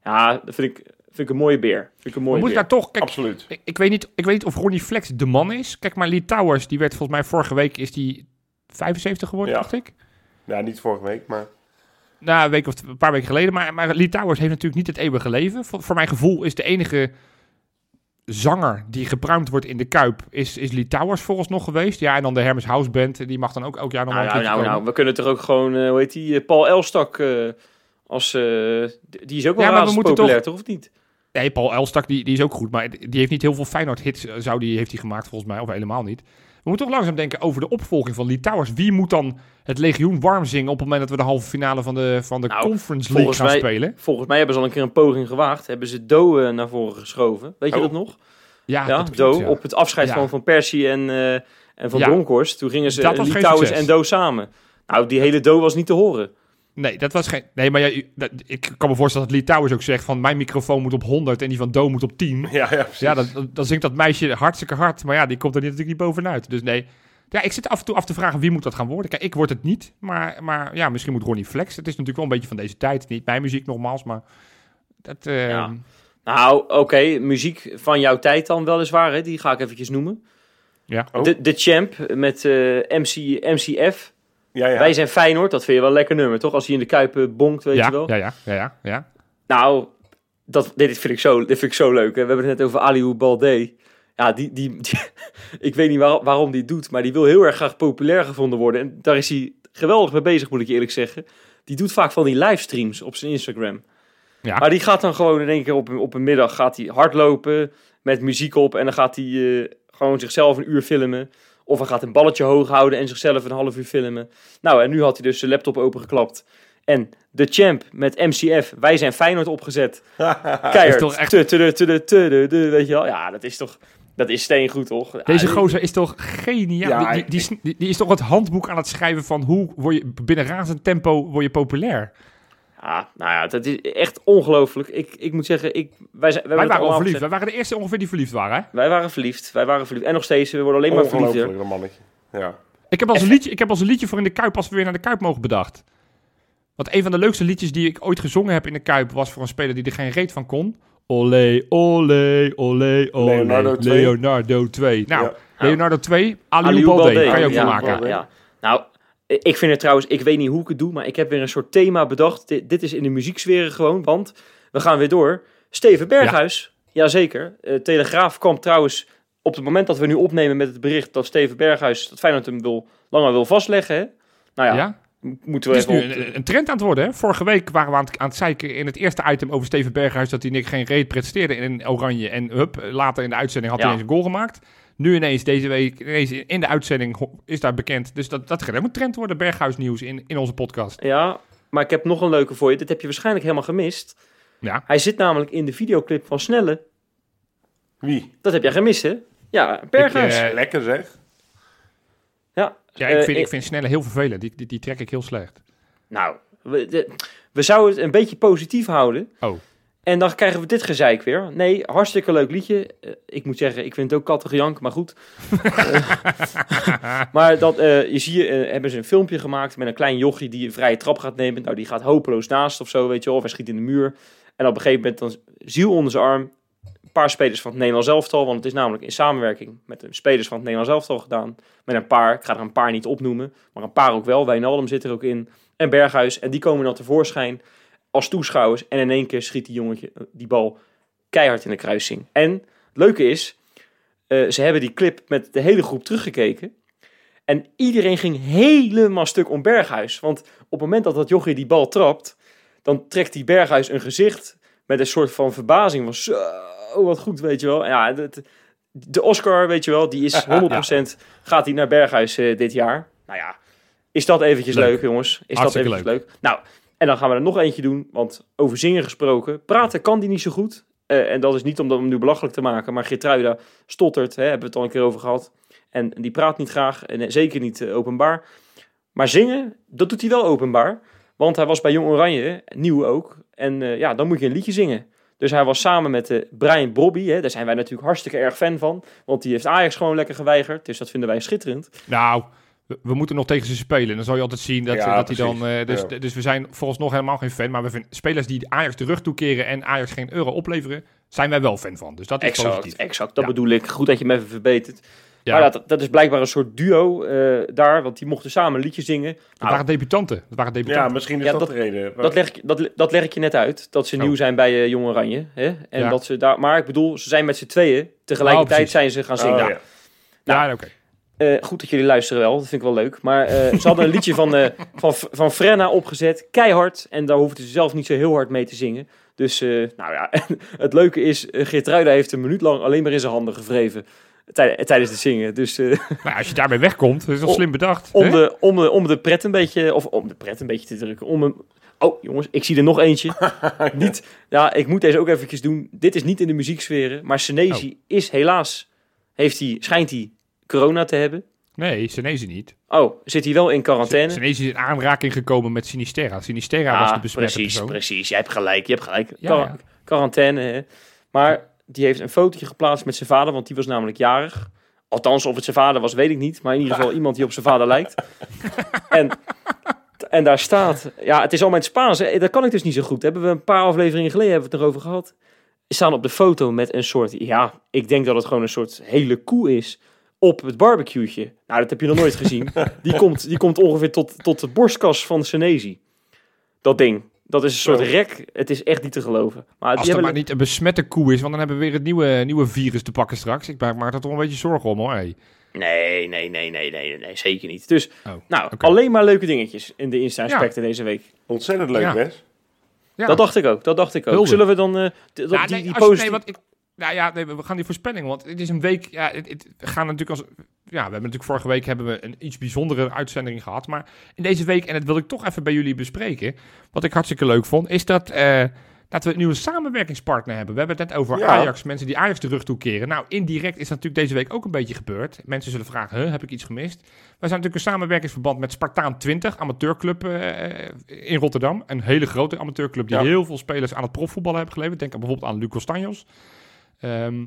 Ja, dat vind ik, vind ik een mooie beer. Vind ik een mooie beer. daar toch... Kijk, Absoluut. ik, ik, weet niet, ik weet niet of Ronnie Flex de man is. Kijk maar, Lee Towers, die werd volgens mij vorige week, is die 75 geworden, Ja. dacht ik. Ja, niet vorige week, maar... Nou, een, week of een paar weken geleden. Maar, maar Lee Towers heeft natuurlijk niet het eeuwige leven. Voor, voor mijn gevoel is de enige zanger die gepruimd wordt in de Kuip... is, is Lee Towers volgens nog geweest. Ja, en dan de Hermes House Band. Die mag dan ook elk jaar nog Nou, wel een nou, nou, komen. nou, we kunnen toch ook gewoon, eh, hoe heet die, eh, Paul Elstak eh, als, eh, die is ook wel Ja, maar we moeten populair, toch? Of niet? Nee, Paul Elstak, die, die is ook goed. Maar die heeft niet heel veel Feyenoord-hits, eh, zou die, heeft hij gemaakt volgens mij. Of helemaal niet. We moeten toch langzaam denken over de opvolging van Lee Towers. Wie moet dan het legioen warm zingen op het moment dat we de halve finale van de, van de Nou, Conference League gaan mij- spelen? Volgens mij hebben ze al een keer een poging gewaagd. Hebben ze Do eh, naar voren geschoven. Weet je Oh. dat nog? Ja, Ja, dat Do. klopt, ja. Op het afscheid Ja. van Van Persie en, eh, en van. Bronkhorst. Toen gingen ze Litouwers succes. en Do samen. Nou, die hele Do was niet te horen. Nee, dat was geen. Nee, maar ja, dat- ik kan me voorstellen dat Lee Towers ook zegt van mijn microfoon moet op 100 en die van Do moet op 10. Ja, ja, precies. Ja, dan, dan- zingt dat meisje hartstikke hard. Maar ja, die komt er niet- natuurlijk niet bovenuit. Dus nee. Ja, ik zit af en toe af te vragen wie moet dat gaan worden. Kijk, ik word het niet. Maar, maar ja, misschien moet Ronnie Flex. Het is natuurlijk wel een beetje van deze tijd. Niet mijn muziek nogmaals, maar... Dat, eh, Ja. Nou, oké, muziek van jouw tijd dan weliswaar. Hè? Die ga ik eventjes noemen. Ja. Oh. De, de Champ met eh, MC, MCF. Ja, ja. Wij zijn Feyenoord. Dat vind je wel een lekker nummer, toch? Als hij in de Kuip bonkt, weet ja, je wel. ja, ja, ja, ja, ja. Nou, dat, dit, vind ik zo, dit vind ik zo leuk. Hè. We hebben het net over Aliou Balde. Ja, die, die, die- ik weet niet waar- waarom die het doet, maar die wil heel erg graag populair gevonden worden. En daar is hij geweldig mee bezig, moet ik je eerlijk zeggen. Die doet vaak van die livestreams op zijn Instagram. Ja. Maar die gaat dan gewoon in één keer op een, op een middag gaat hij hardlopen met muziek op. En dan gaat hij eh, gewoon zichzelf een uur filmen. Of hij gaat een balletje hoog houden en zichzelf een half uur filmen. Nou, en nu had hij dus zijn laptop opengeklapt. En de champ met MCF, wij zijn Feyenoord opgezet. Keihard. is toch echt- Tu- tu- tu- tu- tu- tu- tu- Weet je wel? Ja, dat is toch... Dat is steengoed, toch? Deze gozer is toch geniaal. Ja, die, die- die is toch het handboek aan het schrijven van hoe word je binnen razend tempo word je populair. Ja, nou ja, dat is echt ongelooflijk. Ik, ik moet zeggen, ik, wij, zijn, wij, waren al verliefd. Wij waren de eerste ongeveer die verliefd waren. Hè? Wij waren verliefd. Wij waren verliefd. En nog steeds, we worden alleen maar verliefder. Dat mannetje. Ja. Ik heb, als een liedje, ik heb als een liedje voor in de Kuip als we weer naar de Kuip mogen bedacht. Want een van de leukste liedjes die ik ooit gezongen heb in de Kuip was voor een speler die er geen reet van kon. Olé, olé, olé, olé. Leonardo 2. Leonardo 2. Nou, Ja. Leonardo 2, Aliou Balde. Kan je ook ja, van maken. ja. Nou, ik vind het trouwens, ik weet niet hoe ik het doe, maar ik heb weer een soort thema bedacht. Dit, dit is in de muzieksfeer gewoon, want we gaan weer door. Steven Berghuis, jazeker. Eh Telegraaf kwam trouwens op het moment dat we nu opnemen met het bericht dat Steven Berghuis, dat Feyenoord hem wil, langer wil vastleggen. Hè? Nou ja, Ja? Moeten we Het is even nu een, een trend aan het worden. Hè? Vorige week waren we aan het, aan het zeiken in het eerste item over Steven Berghuis dat hij niks geen reet presteerde in Oranje. En hup, later in de uitzending had hij Ja. eens een goal gemaakt. Nu ineens deze week, ineens in de uitzending is daar bekend. Dus dat, dat gaat helemaal trend worden, Berghuis nieuws in, in onze podcast. Ja, maar ik heb nog een leuke voor je. Dit heb je waarschijnlijk helemaal gemist. Ja, Hij zit namelijk in de videoclip van Snelle. Wie? Dat heb jij gemist, hè? Ja, Berghuis. Ik, eh, Lekker zeg. Ja, ik, Eh, vind, ik vind Snelle heel vervelend. Die, die, die trek ik heel slecht. Nou, we, de- we zouden het een beetje positief houden. Oh. En dan krijgen we dit gezeik weer. Nee, hartstikke leuk liedje. Eh, ik moet zeggen, ik vind het ook kattengejank, maar goed. Maar dat, eh, je zie je, eh, hebben ze een filmpje gemaakt met een klein jochie die een vrije trap gaat nemen. Nou, die gaat hopeloos naast of zo, weet je wel. Of hij schiet in de muur. En op een gegeven moment dan ziel onder zijn arm. Paar spelers van het Nederlands elftal. Want het is namelijk in samenwerking met de spelers van het Nederlands elftal gedaan. Met een paar, ik ga er een paar niet opnoemen. Maar een paar ook wel. Wijnaldum zit er ook in. En Berghuis. En die komen dan tevoorschijn als toeschouwers. En in één keer schiet die jongetje eh, die bal keihard in de kruising. En het leuke is, eh, ze hebben die clip met de hele groep teruggekeken. En iedereen ging helemaal stuk om Berghuis. Want op het moment dat dat jochie die bal trapt, dan trekt die Berghuis een gezicht met een soort van verbazing. Van zo, wat goed, weet je wel. Ja, de, de Oscar, weet je wel, die is 100% gaat die naar Berghuis eh, dit jaar. Nou ja, is dat eventjes leuk, Leuk. jongens? Is Hartstikke dat eventjes leuk? Nou, en dan gaan we er nog eentje doen, want over zingen gesproken. Praten kan die niet zo goed. Eh, en dat is niet om hem nu belachelijk te maken, maar Geertruida stottert, hè, hebben we het al een keer over gehad. En die praat niet graag, en eh, zeker niet openbaar. Maar zingen, dat doet hij wel openbaar. Want hij was bij Jong Oranje, nieuw ook. En ja, dan moet je een liedje zingen. Dus hij was samen met eh, Brian Brobby, hè, daar zijn wij natuurlijk hartstikke erg fan van. Want die heeft Ajax gewoon lekker geweigerd, dus dat vinden wij schitterend. Nou, we, we moeten nog tegen ze spelen. Dan zal je altijd zien dat, Ja, dat hij dan... eh, dus, Ja. dus we zijn vooralsnog helemaal geen fan. Maar we vinden spelers die Ajax de rug toekeren en Ajax geen euro opleveren, zijn wij wel fan van. Dus dat is Exact, positief. exact. Dat Ja. bedoel ik. Goed dat je me even verbetert. Ja, Maar dat, dat is blijkbaar een soort duo eh, daar, want die mochten samen een liedje zingen. dat Nou, waren debutanten. Dat waren Ja, debutanten. misschien is Ja, dat, dat- de reden. dat, leg, ik- dat, dat leg ik je net uit, dat ze Oh. nieuw zijn bij eh, Jong Oranje. Hè? En Ja. dat ze daar, maar ik bedoel, ze zijn met z'n tweeën. Tegelijkertijd precies. zijn ze gaan zingen. Oh, ja. ja, oké. Eh, goed dat jullie luisteren wel, dat vind ik wel leuk. Maar eh, ze hadden een liedje van, eh, van, van Frenna opgezet, keihard. En daar hoefden ze zelf niet zo heel hard mee te zingen. Dus, eh, nou ja, het leuke is, uh, Geertruida heeft een minuut lang alleen maar in zijn handen gevreven. Tij- tijdens het zingen. Dus eh, Nou, als je daarmee wegkomt, is dat Om- slim bedacht. om, hè? de, om, de, om de pret een beetje, of om de pret een beetje te drukken. Om een, oh jongens, ik zie er nog eentje. niet, ja, ik moet deze ook eventjes doen. Dit is niet in de muzieksferen, maar Senesi Oh. is helaas, heeft hij, schijnt hij corona te hebben. Nee, Senezi niet. Oh, zit hij wel in quarantaine? Senezi is in aanraking gekomen met Sinisterra. Sinisterra was de besmette precies, persoon. precies. Jij hebt gelijk, je hebt gelijk. Ja, Quar- ja. Quarantaine, hè. Maar die heeft een fotootje geplaatst met zijn vader, want die was namelijk jarig. Althans, of het zijn vader was, weet ik niet. Maar in ieder geval iemand die op zijn vader lijkt. En, en daar staat... Ja, het is allemaal in het Spaans. Hè. Dat kan ik dus niet zo goed. Hebben we een paar afleveringen geleden hebben we het erover gehad. Ze staan op de foto met een soort... Ja, ik denk dat het gewoon een soort hele koe is. Op het barbecue'tje. Nou, dat heb je nog nooit gezien. Die komt, die komt ongeveer tot, tot de borstkas van Senezi. Dat ding. Dat is een soort rek. Het is echt niet te geloven. Maar Als het hebben... maar niet een besmette koe is, want dan hebben we weer het nieuwe, nieuwe virus te pakken straks. Ik maak er toch een beetje zorgen om hoor. Hey. Nee, nee, nee, nee, nee, nee, zeker niet. Dus, Oh, nou, alleen maar leuke dingetjes in de Insta-aspecten deze week. Ontzettend leuk, Ja. Wes. Ja. Dat dacht ik ook, dat dacht ik ook. Hulde. Zullen we dan eh, dat, Ja, die, nee, die als nee, want ik, nou ja, nee, we gaan die voorspelling, want het is een week. Ja, het, het, we gaan natuurlijk als we hebben natuurlijk vorige week hebben we een iets bijzondere uitzending gehad. Maar in deze week, en dat wil ik toch even bij jullie bespreken. Wat ik hartstikke leuk vond, is dat, eh, dat we een nieuwe samenwerkingspartner hebben. We hebben het net over Ja. Ajax, mensen die Ajax de rug toekeren. Nou, indirect is dat natuurlijk deze week ook een beetje gebeurd. Mensen zullen vragen, huh, heb ik iets gemist? Wij zijn natuurlijk een samenwerkingsverband met Spartaan 20, amateurclub eh, in Rotterdam. Een hele grote amateurclub die Ja. heel veel spelers aan het profvoetballen hebben geleverd. Denk bijvoorbeeld aan Lucas Tanjos. Ehm,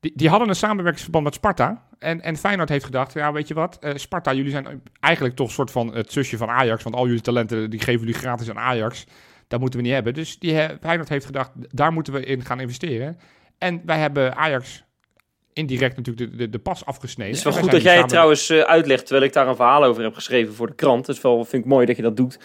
die, die hadden een samenwerkingsverband met Sparta. En, en Feyenoord heeft gedacht, ja, weet je wat, eh, Sparta, jullie zijn eigenlijk toch een soort van het zusje van Ajax. Want al jullie talenten, die geven jullie gratis aan Ajax. Dat moeten we niet hebben. Dus die, eh, Feyenoord heeft gedacht, daar moeten we in gaan investeren. En wij hebben Ajax indirect natuurlijk de, de, de pas afgesneden. Het is wel goed dat jij het trouwens eh, uitlegt, terwijl ik daar een verhaal over heb geschreven voor de krant. Is wel, vind ik mooi dat je dat doet.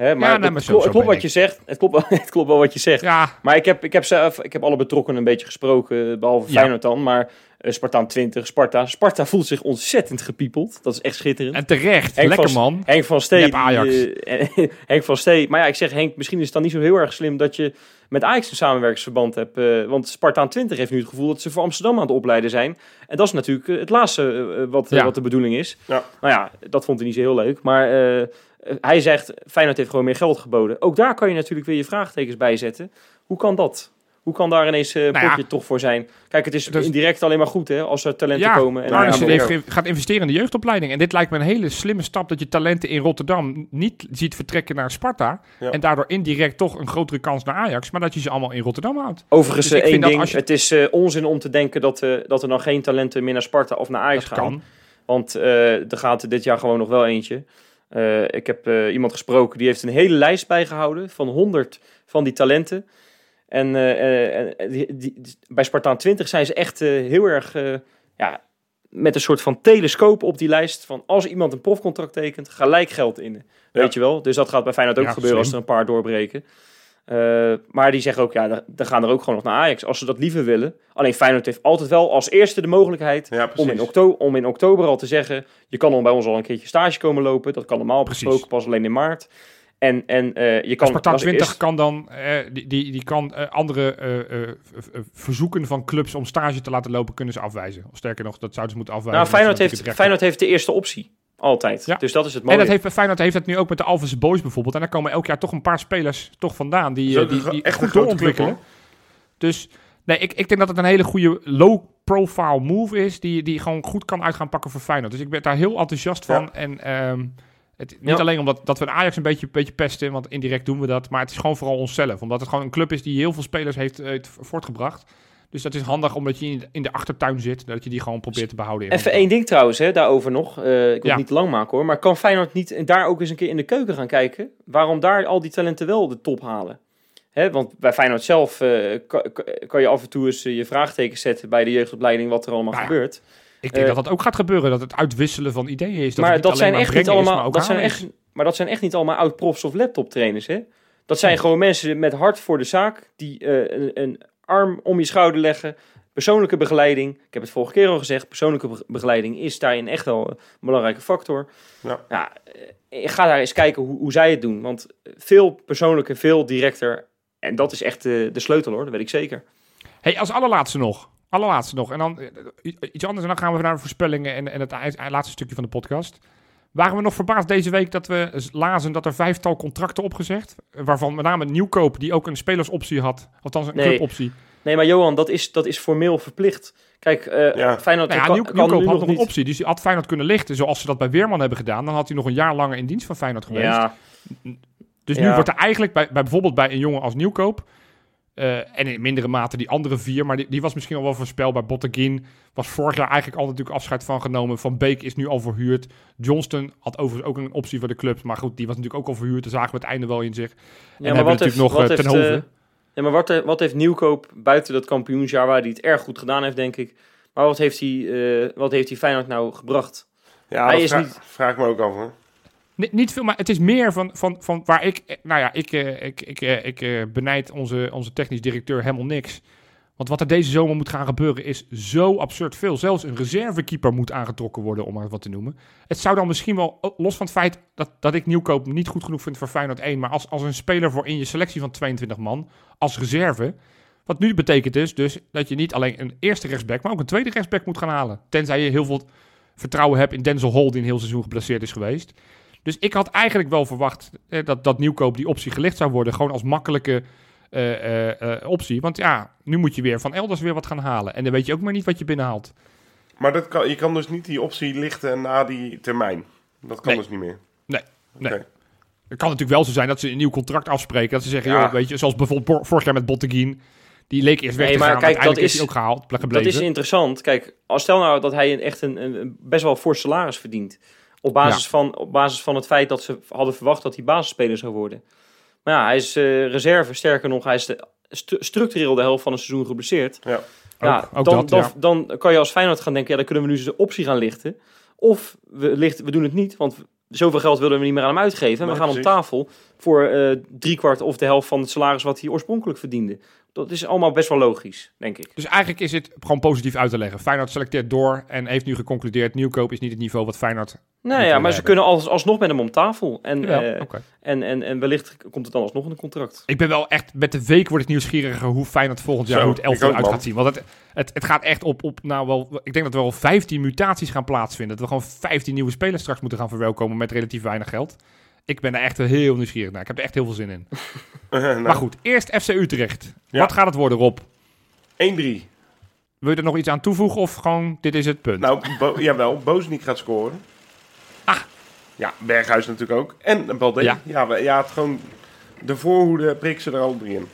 Hè, maar nee, het, maar het klopt wat je zegt. Het klopt, wel- het klopt wel wat je zegt. Ja, Maar ik heb, ik, heb zelf, ik heb alle betrokkenen een beetje gesproken, behalve Ja. Feyenoord dan. Maar eh, Spartaan 20, Sparta. Sparta voelt zich ontzettend gepiepeld. Dat is echt schitterend. en terecht. Henk Lekker van- man. Henk van Stee. Ajax. eh, Henk van Stee. Maar ja, ik zeg Henk, misschien is het dan niet zo heel erg slim dat je met Ajax een samenwerkingsverband hebt. eh, want Spartaan 20 heeft nu het gevoel dat ze voor Amsterdam aan het opleiden zijn. En dat is natuurlijk het laatste wat, Ja. wat de bedoeling is. Ja. Nou ja, dat vond hij niet zo heel leuk. Maar hij zegt, Feyenoord heeft gewoon meer geld geboden. Ook daar kan je natuurlijk weer je vraagtekens bij zetten. Hoe kan dat? Hoe kan daar ineens eh, een Nou ja. potje toch voor zijn? Kijk, het is Dus- indirect alleen maar goed hè, als er talenten Ja, komen. En Arnissen Ja, ge- gaat investeren in de jeugdopleiding. En dit lijkt me een hele slimme stap dat je talenten in Rotterdam niet ziet vertrekken naar Sparta. Ja. En daardoor indirect toch een grotere kans naar Ajax. Maar dat je ze allemaal in Rotterdam houdt. Overigens, Dus eh, één ding. je- Het is eh, onzin om te denken dat, eh, dat er dan geen talenten meer naar Sparta of naar Ajax dat gaan. kan. Want eh, er gaat er dit jaar gewoon nog wel eentje. Eh, ik heb eh, iemand gesproken die heeft een hele lijst bijgehouden van 100 van die talenten. En eh, die, die- bij Spartaan 20 zijn ze echt heel erg ja, met een soort van telescoop op die lijst. Van als iemand een profcontract tekent, gelijk geld in. Weet je wel? Dus dat gaat bij Feyenoord ook Ja, gebeuren als er een paar doorbreken. Eh, maar die zeggen ook, ja, daar gaan er ook gewoon nog naar Ajax. Als ze dat liever willen. Alleen Feyenoord heeft altijd wel als eerste de mogelijkheid Ja, om in, oktober, om in oktober al te zeggen, je kan dan bij ons al een keertje stage komen lopen. Dat kan normaal Precies. besproken pas alleen in maart. En, en eh, je kan... Sparta als 20 eerst- kan dan, eh, die, die, die kan andere eh, eh, verzoeken van clubs om stage te laten lopen, kunnen ze afwijzen. Of sterker nog, dat zouden ze moeten afwijzen. nou, Feyenoord heeft, Feyenoord heeft de eerste optie. Altijd. Ja. Dus dat is het En mooie. dat heeft, Feyenoord heeft het nu ook met de Alphense Boys bijvoorbeeld. En daar komen elk jaar toch een paar spelers toch vandaan die, Dat eh, ook die, een die echt een doorontwikkelen. Dus nee, ik, ik denk dat het een hele goede low-profile move is. Die, die gewoon goed kan uit gaan pakken voor Feyenoord. Dus ik ben daar heel enthousiast van. Ja. En ehm, het, niet Ja. alleen omdat dat we de Ajax een beetje, beetje pesten, want indirect doen we dat. Maar het is gewoon vooral onszelf. Omdat het gewoon een club is die heel veel spelers heeft, heeft voortgebracht. Dus dat is handig omdat je in, de achtertuin zit. Dat je die gewoon probeert te behouden. Even één ding trouwens, hè, daarover nog. Eh, ik wil Ja. het niet lang maken hoor. Maar kan Feyenoord niet daar ook eens een keer in de keuken gaan kijken? Waarom daar al die talenten wel de top halen? Hè, want bij Feyenoord zelf eh, kan, kan je af en toe eens eh, je vraagtekens zetten bij de jeugdopleiding wat er allemaal Nou ja, gebeurt. Ik denk dat dat ook gaat gebeuren. Dat het uitwisselen van ideeën is. Dat maar dat zijn maar echt niet is, maar allemaal. ook Dat zijn echt, maar dat zijn echt niet allemaal oud-profs of laptoptrainers. Hè? Dat zijn gewoon mensen met hart voor de zaak. Die een, een arm om je schouder leggen. Persoonlijke begeleiding. Ik heb het vorige keer al gezegd. Persoonlijke be- begeleiding is daarin echt wel een belangrijke factor. Ja. eh, ga daar eens kijken hoe, hoe zij het doen. Want veel persoonlijker, veel directer. En dat is echt eh, de sleutel hoor. Dat weet ik zeker. Hey, als allerlaatste nog. Allerlaatste nog. En dan eh, iets anders. En dan gaan we naar de voorspellingen en, en het laatste stukje van de podcast. Waren we nog verbaasd deze week dat we lazen dat er vijftal contracten opgezegd. Waarvan met name Nieuwkoop, die ook een spelersoptie had. Althans een Nee. cluboptie. Nee, maar Johan, dat is, dat is formeel verplicht. Kijk, eh Ja. Feyenoord Nou ja, kan, Nieuw- kan Nieuwkoop had nog niet... een optie. Dus die had Feyenoord kunnen lichten. Zoals ze dat bij Weerman hebben gedaan. Dan had hij nog een jaar langer in dienst van Feyenoord geweest. Ja, Dus nu Ja. wordt er eigenlijk bij, bij bijvoorbeeld bij een jongen als Nieuwkoop. Eh, en in mindere mate die andere vier, maar die, die was misschien al wel voorspelbaar. Botteguin was vorig jaar eigenlijk al natuurlijk afscheid van genomen. Van Beek is nu al verhuurd. Johnston had overigens ook een optie voor de club. Maar goed, die was natuurlijk ook al verhuurd. Daar zagen we het einde wel in zich. ja en hebben we natuurlijk nog wat eh, Ten eh, ja, maar wat, wat heeft Nieuwkoop buiten dat kampioensjaar waar hij het erg goed gedaan heeft, denk ik. Maar wat heeft hij, eh, wat heeft hij Feyenoord nou gebracht? Ja, Hij dat is vra- niet- vraag me ook af hoor. Ni- niet veel, maar het is meer van, van, van waar ik... eh, Nou ja, ik, eh, ik, ik, eh, ik benijd onze, onze technisch directeur helemaal niks. Want wat er deze zomer moet gaan gebeuren is zo absurd veel. Zelfs een reservekeeper moet aangetrokken worden, om maar wat te noemen. Het zou dan misschien wel, los van het feit dat, dat ik Nieuwkoop niet goed genoeg vind voor Feyenoord 1... maar als, als een speler voor in je selectie van 22 man, als reserve... Wat nu betekent dus, dus dat je niet alleen een eerste rechtsback, maar ook een tweede rechtsback moet gaan halen. Tenzij je heel veel vertrouwen heb in Denzel Hall, die een heel seizoen geblesseerd is geweest. Dus ik had eigenlijk wel verwacht eh, dat, dat nieuwkoop die optie gelicht zou worden. Gewoon als makkelijke eh, eh, eh, optie. Want ja, nu moet je weer van elders weer wat gaan halen. En dan weet je ook maar niet wat je binnenhaalt. Maar dat kan, je kan dus niet die optie lichten na die termijn. Dat kan Nee. dus niet meer. Nee, nee. Oké. Het kan natuurlijk wel zo zijn dat ze een nieuw contract afspreken. Dat ze zeggen, Ja. joh, weet je, zoals bijvoorbeeld vor- vorig jaar met Botteguin. Die leek eerst weg Nee, te maar gaan, kijk, maar dat is ook gehaald, Dat is interessant. Kijk, als stel nou dat hij een, echt een, een, een best wel fors salaris verdient. Op basis, van, op basis van het feit dat ze hadden verwacht dat hij basisspeler zou worden. Maar ja, hij is eh, reserve. Sterker nog, hij is de, structureel de helft van een seizoen geblesseerd. Ja. ja, ook dan, dat, dan, ja. dan kan je als Feyenoord gaan denken, ja, dan kunnen we nu de optie gaan lichten. Of we, lichten, we doen het niet, want zoveel geld willen we niet meer aan hem uitgeven. En Nee, we gaan precies. op tafel voor eh driekwart of de helft van het salaris wat hij oorspronkelijk verdiende. Dat is allemaal best wel logisch, denk ik. Dus eigenlijk is het gewoon positief uit te leggen. Feyenoord selecteert door en heeft nu geconcludeerd... nieuwkoop is niet het niveau wat Feyenoord... Nou ja, we maar ze kunnen als, alsnog met hem om tafel. En, Ja, eh, en, en, en wellicht komt het dan alsnog in een contract. Ik ben wel echt... Met de week word ik nieuwsgieriger hoe Feyenoord volgend jaar... Zo, hoe het elftal uit man. gaat zien. Want het, het, het gaat echt op, op... Nou wel... Ik denk dat er wel 15 mutaties gaan plaatsvinden. Dat we gewoon 15 nieuwe spelers straks moeten gaan verwelkomen... met relatief weinig geld. Ik ben er echt heel nieuwsgierig naar. Ik heb er echt heel veel zin in. Nou, Maar goed, eerst FC Utrecht. Ja. Wat gaat het worden, Rob? 1-3. Wil je er nog iets aan toevoegen of gewoon dit is het punt? Nou, Bo jawel, Bozeniek gaat scoren. Ah. Ja, Berghuis natuurlijk ook. En Balde. Ja. Ja, we- ja, het gewoon... De voorhoede prikt ze er al drie in.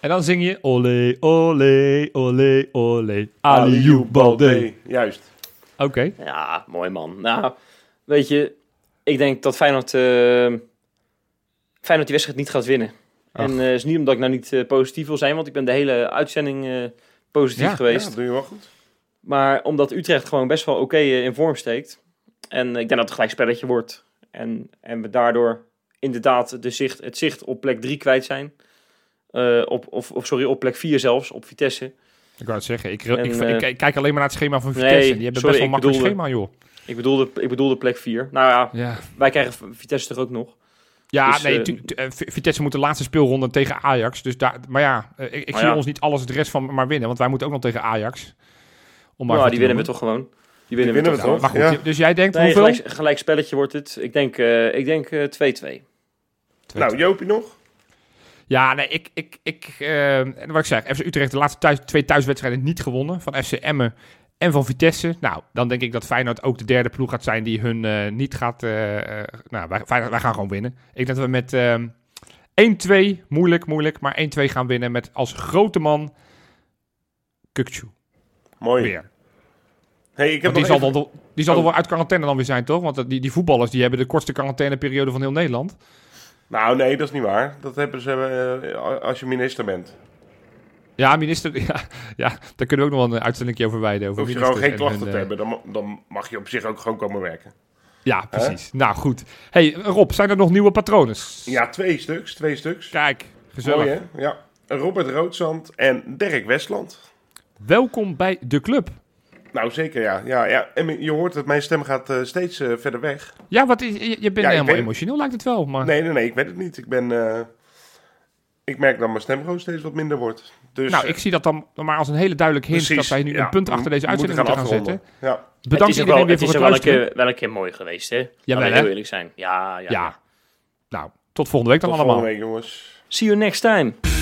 En dan zing je olé, olé, olé, olé. Aliou Balde. Juist. Oké. Ja, mooi man. Nou, weet je, ik denk dat Feyenoord, eh, Feyenoord die wedstrijd niet gaat winnen. Ach. En eh is niet omdat ik nou niet eh, positief wil zijn, want ik ben de hele uitzending eh, positief Ja, geweest. Ja, doe je wel goed. Maar omdat Utrecht gewoon best wel oké in vorm steekt. En ik denk dat het gelijk spelletje wordt. En, en we daardoor inderdaad de zicht, het zicht op plek 3 kwijt zijn. Op, of, of sorry, op plek 4 zelfs, op Vitesse. Ik wou het zeggen, ik, En, ik, ik, ik kijk alleen maar naar het schema van Nee, Vitesse. Die hebben sorry, best wel een makkelijk schema, joh. Ik bedoelde, ik bedoelde plek 4. Nou ja, Ja, wij krijgen Vitesse toch ook nog. ja Dus, nee, eh, tu- tu- eh, Vitesse moet de laatste speelronde tegen Ajax. Dus daar, maar ja, eh, ik, ik Maar zie ja. ons niet alles de rest van maar winnen. Want wij moeten ook nog tegen Ajax. Om maar Nou, die winnen we toch gewoon. Die winnen, winnen we we toch? Maar goed, Ja. dus jij denkt Nee, hoeveel? gelijk, gelijk spelletje wordt het. Ik denk eh, ik denk eh, 2-2. Nou, Jopie nog? Ja, nee, ik, ik, ik eh, en wat ik zeg, FC Utrecht de laatste thuis, twee thuiswedstrijden niet gewonnen. Van FC Emmen en van Vitesse. Nou, dan denk ik dat Feyenoord ook de derde ploeg gaat zijn die hun eh, niet gaat... eh, eh, nou, wij, Feyenoord- wij gaan gewoon winnen. Ik denk dat we met ehm 1-2, moeilijk, moeilijk, maar 1-2 gaan winnen met als grote man Kukcu Mooi. weer. Hey, ik heb die zal, even- dan, die zal dan Oh. wel uit quarantaine dan weer zijn, toch? Want die, die voetballers die hebben de kortste quarantaineperiode van heel Nederland. Nou, nee, dat is niet waar. Dat hebben ze als je minister bent. Ja, minister, ja, ja, daar kunnen we ook nog wel een uitzending over wijden. Over Hoef je gewoon geen en klachten te eh, hebben. Dan, dan mag je op zich ook gewoon komen werken. Ja, precies. Nou, goed. hey, Rob, zijn er nog nieuwe patronen? Ja, twee stuks. Twee stuks. Kijk, gezellig. Mooi, hè? Ja. Robert Roodzand en Dirk Westland. Welkom bij de club. Nou, zeker, ja. ja, ja. En je hoort dat mijn stem gaat eh, steeds eh, verder weg. Ja, wat is, je, je bent ik helemaal het. emotioneel, lijkt het wel. Maar... Nee, nee, nee, ik weet het niet. Ik ben... ik merk dat mijn stem gewoon steeds wat minder wordt. Dus, nou, ik zie dat dan maar als een hele duidelijke hint precies, dat wij nu ja, een punt achter deze uitzending moeten gaan, zetten. Ja. Bedankt het is iedereen wel, weer het voor is het wel luisteren. keer, wel een keer mooi geweest, hè? Jawel, Laten we hè? heel eerlijk zijn. Ja, ja. Ja. Nou, tot volgende week dan Tot allemaal. volgende week, jongens. See you next time.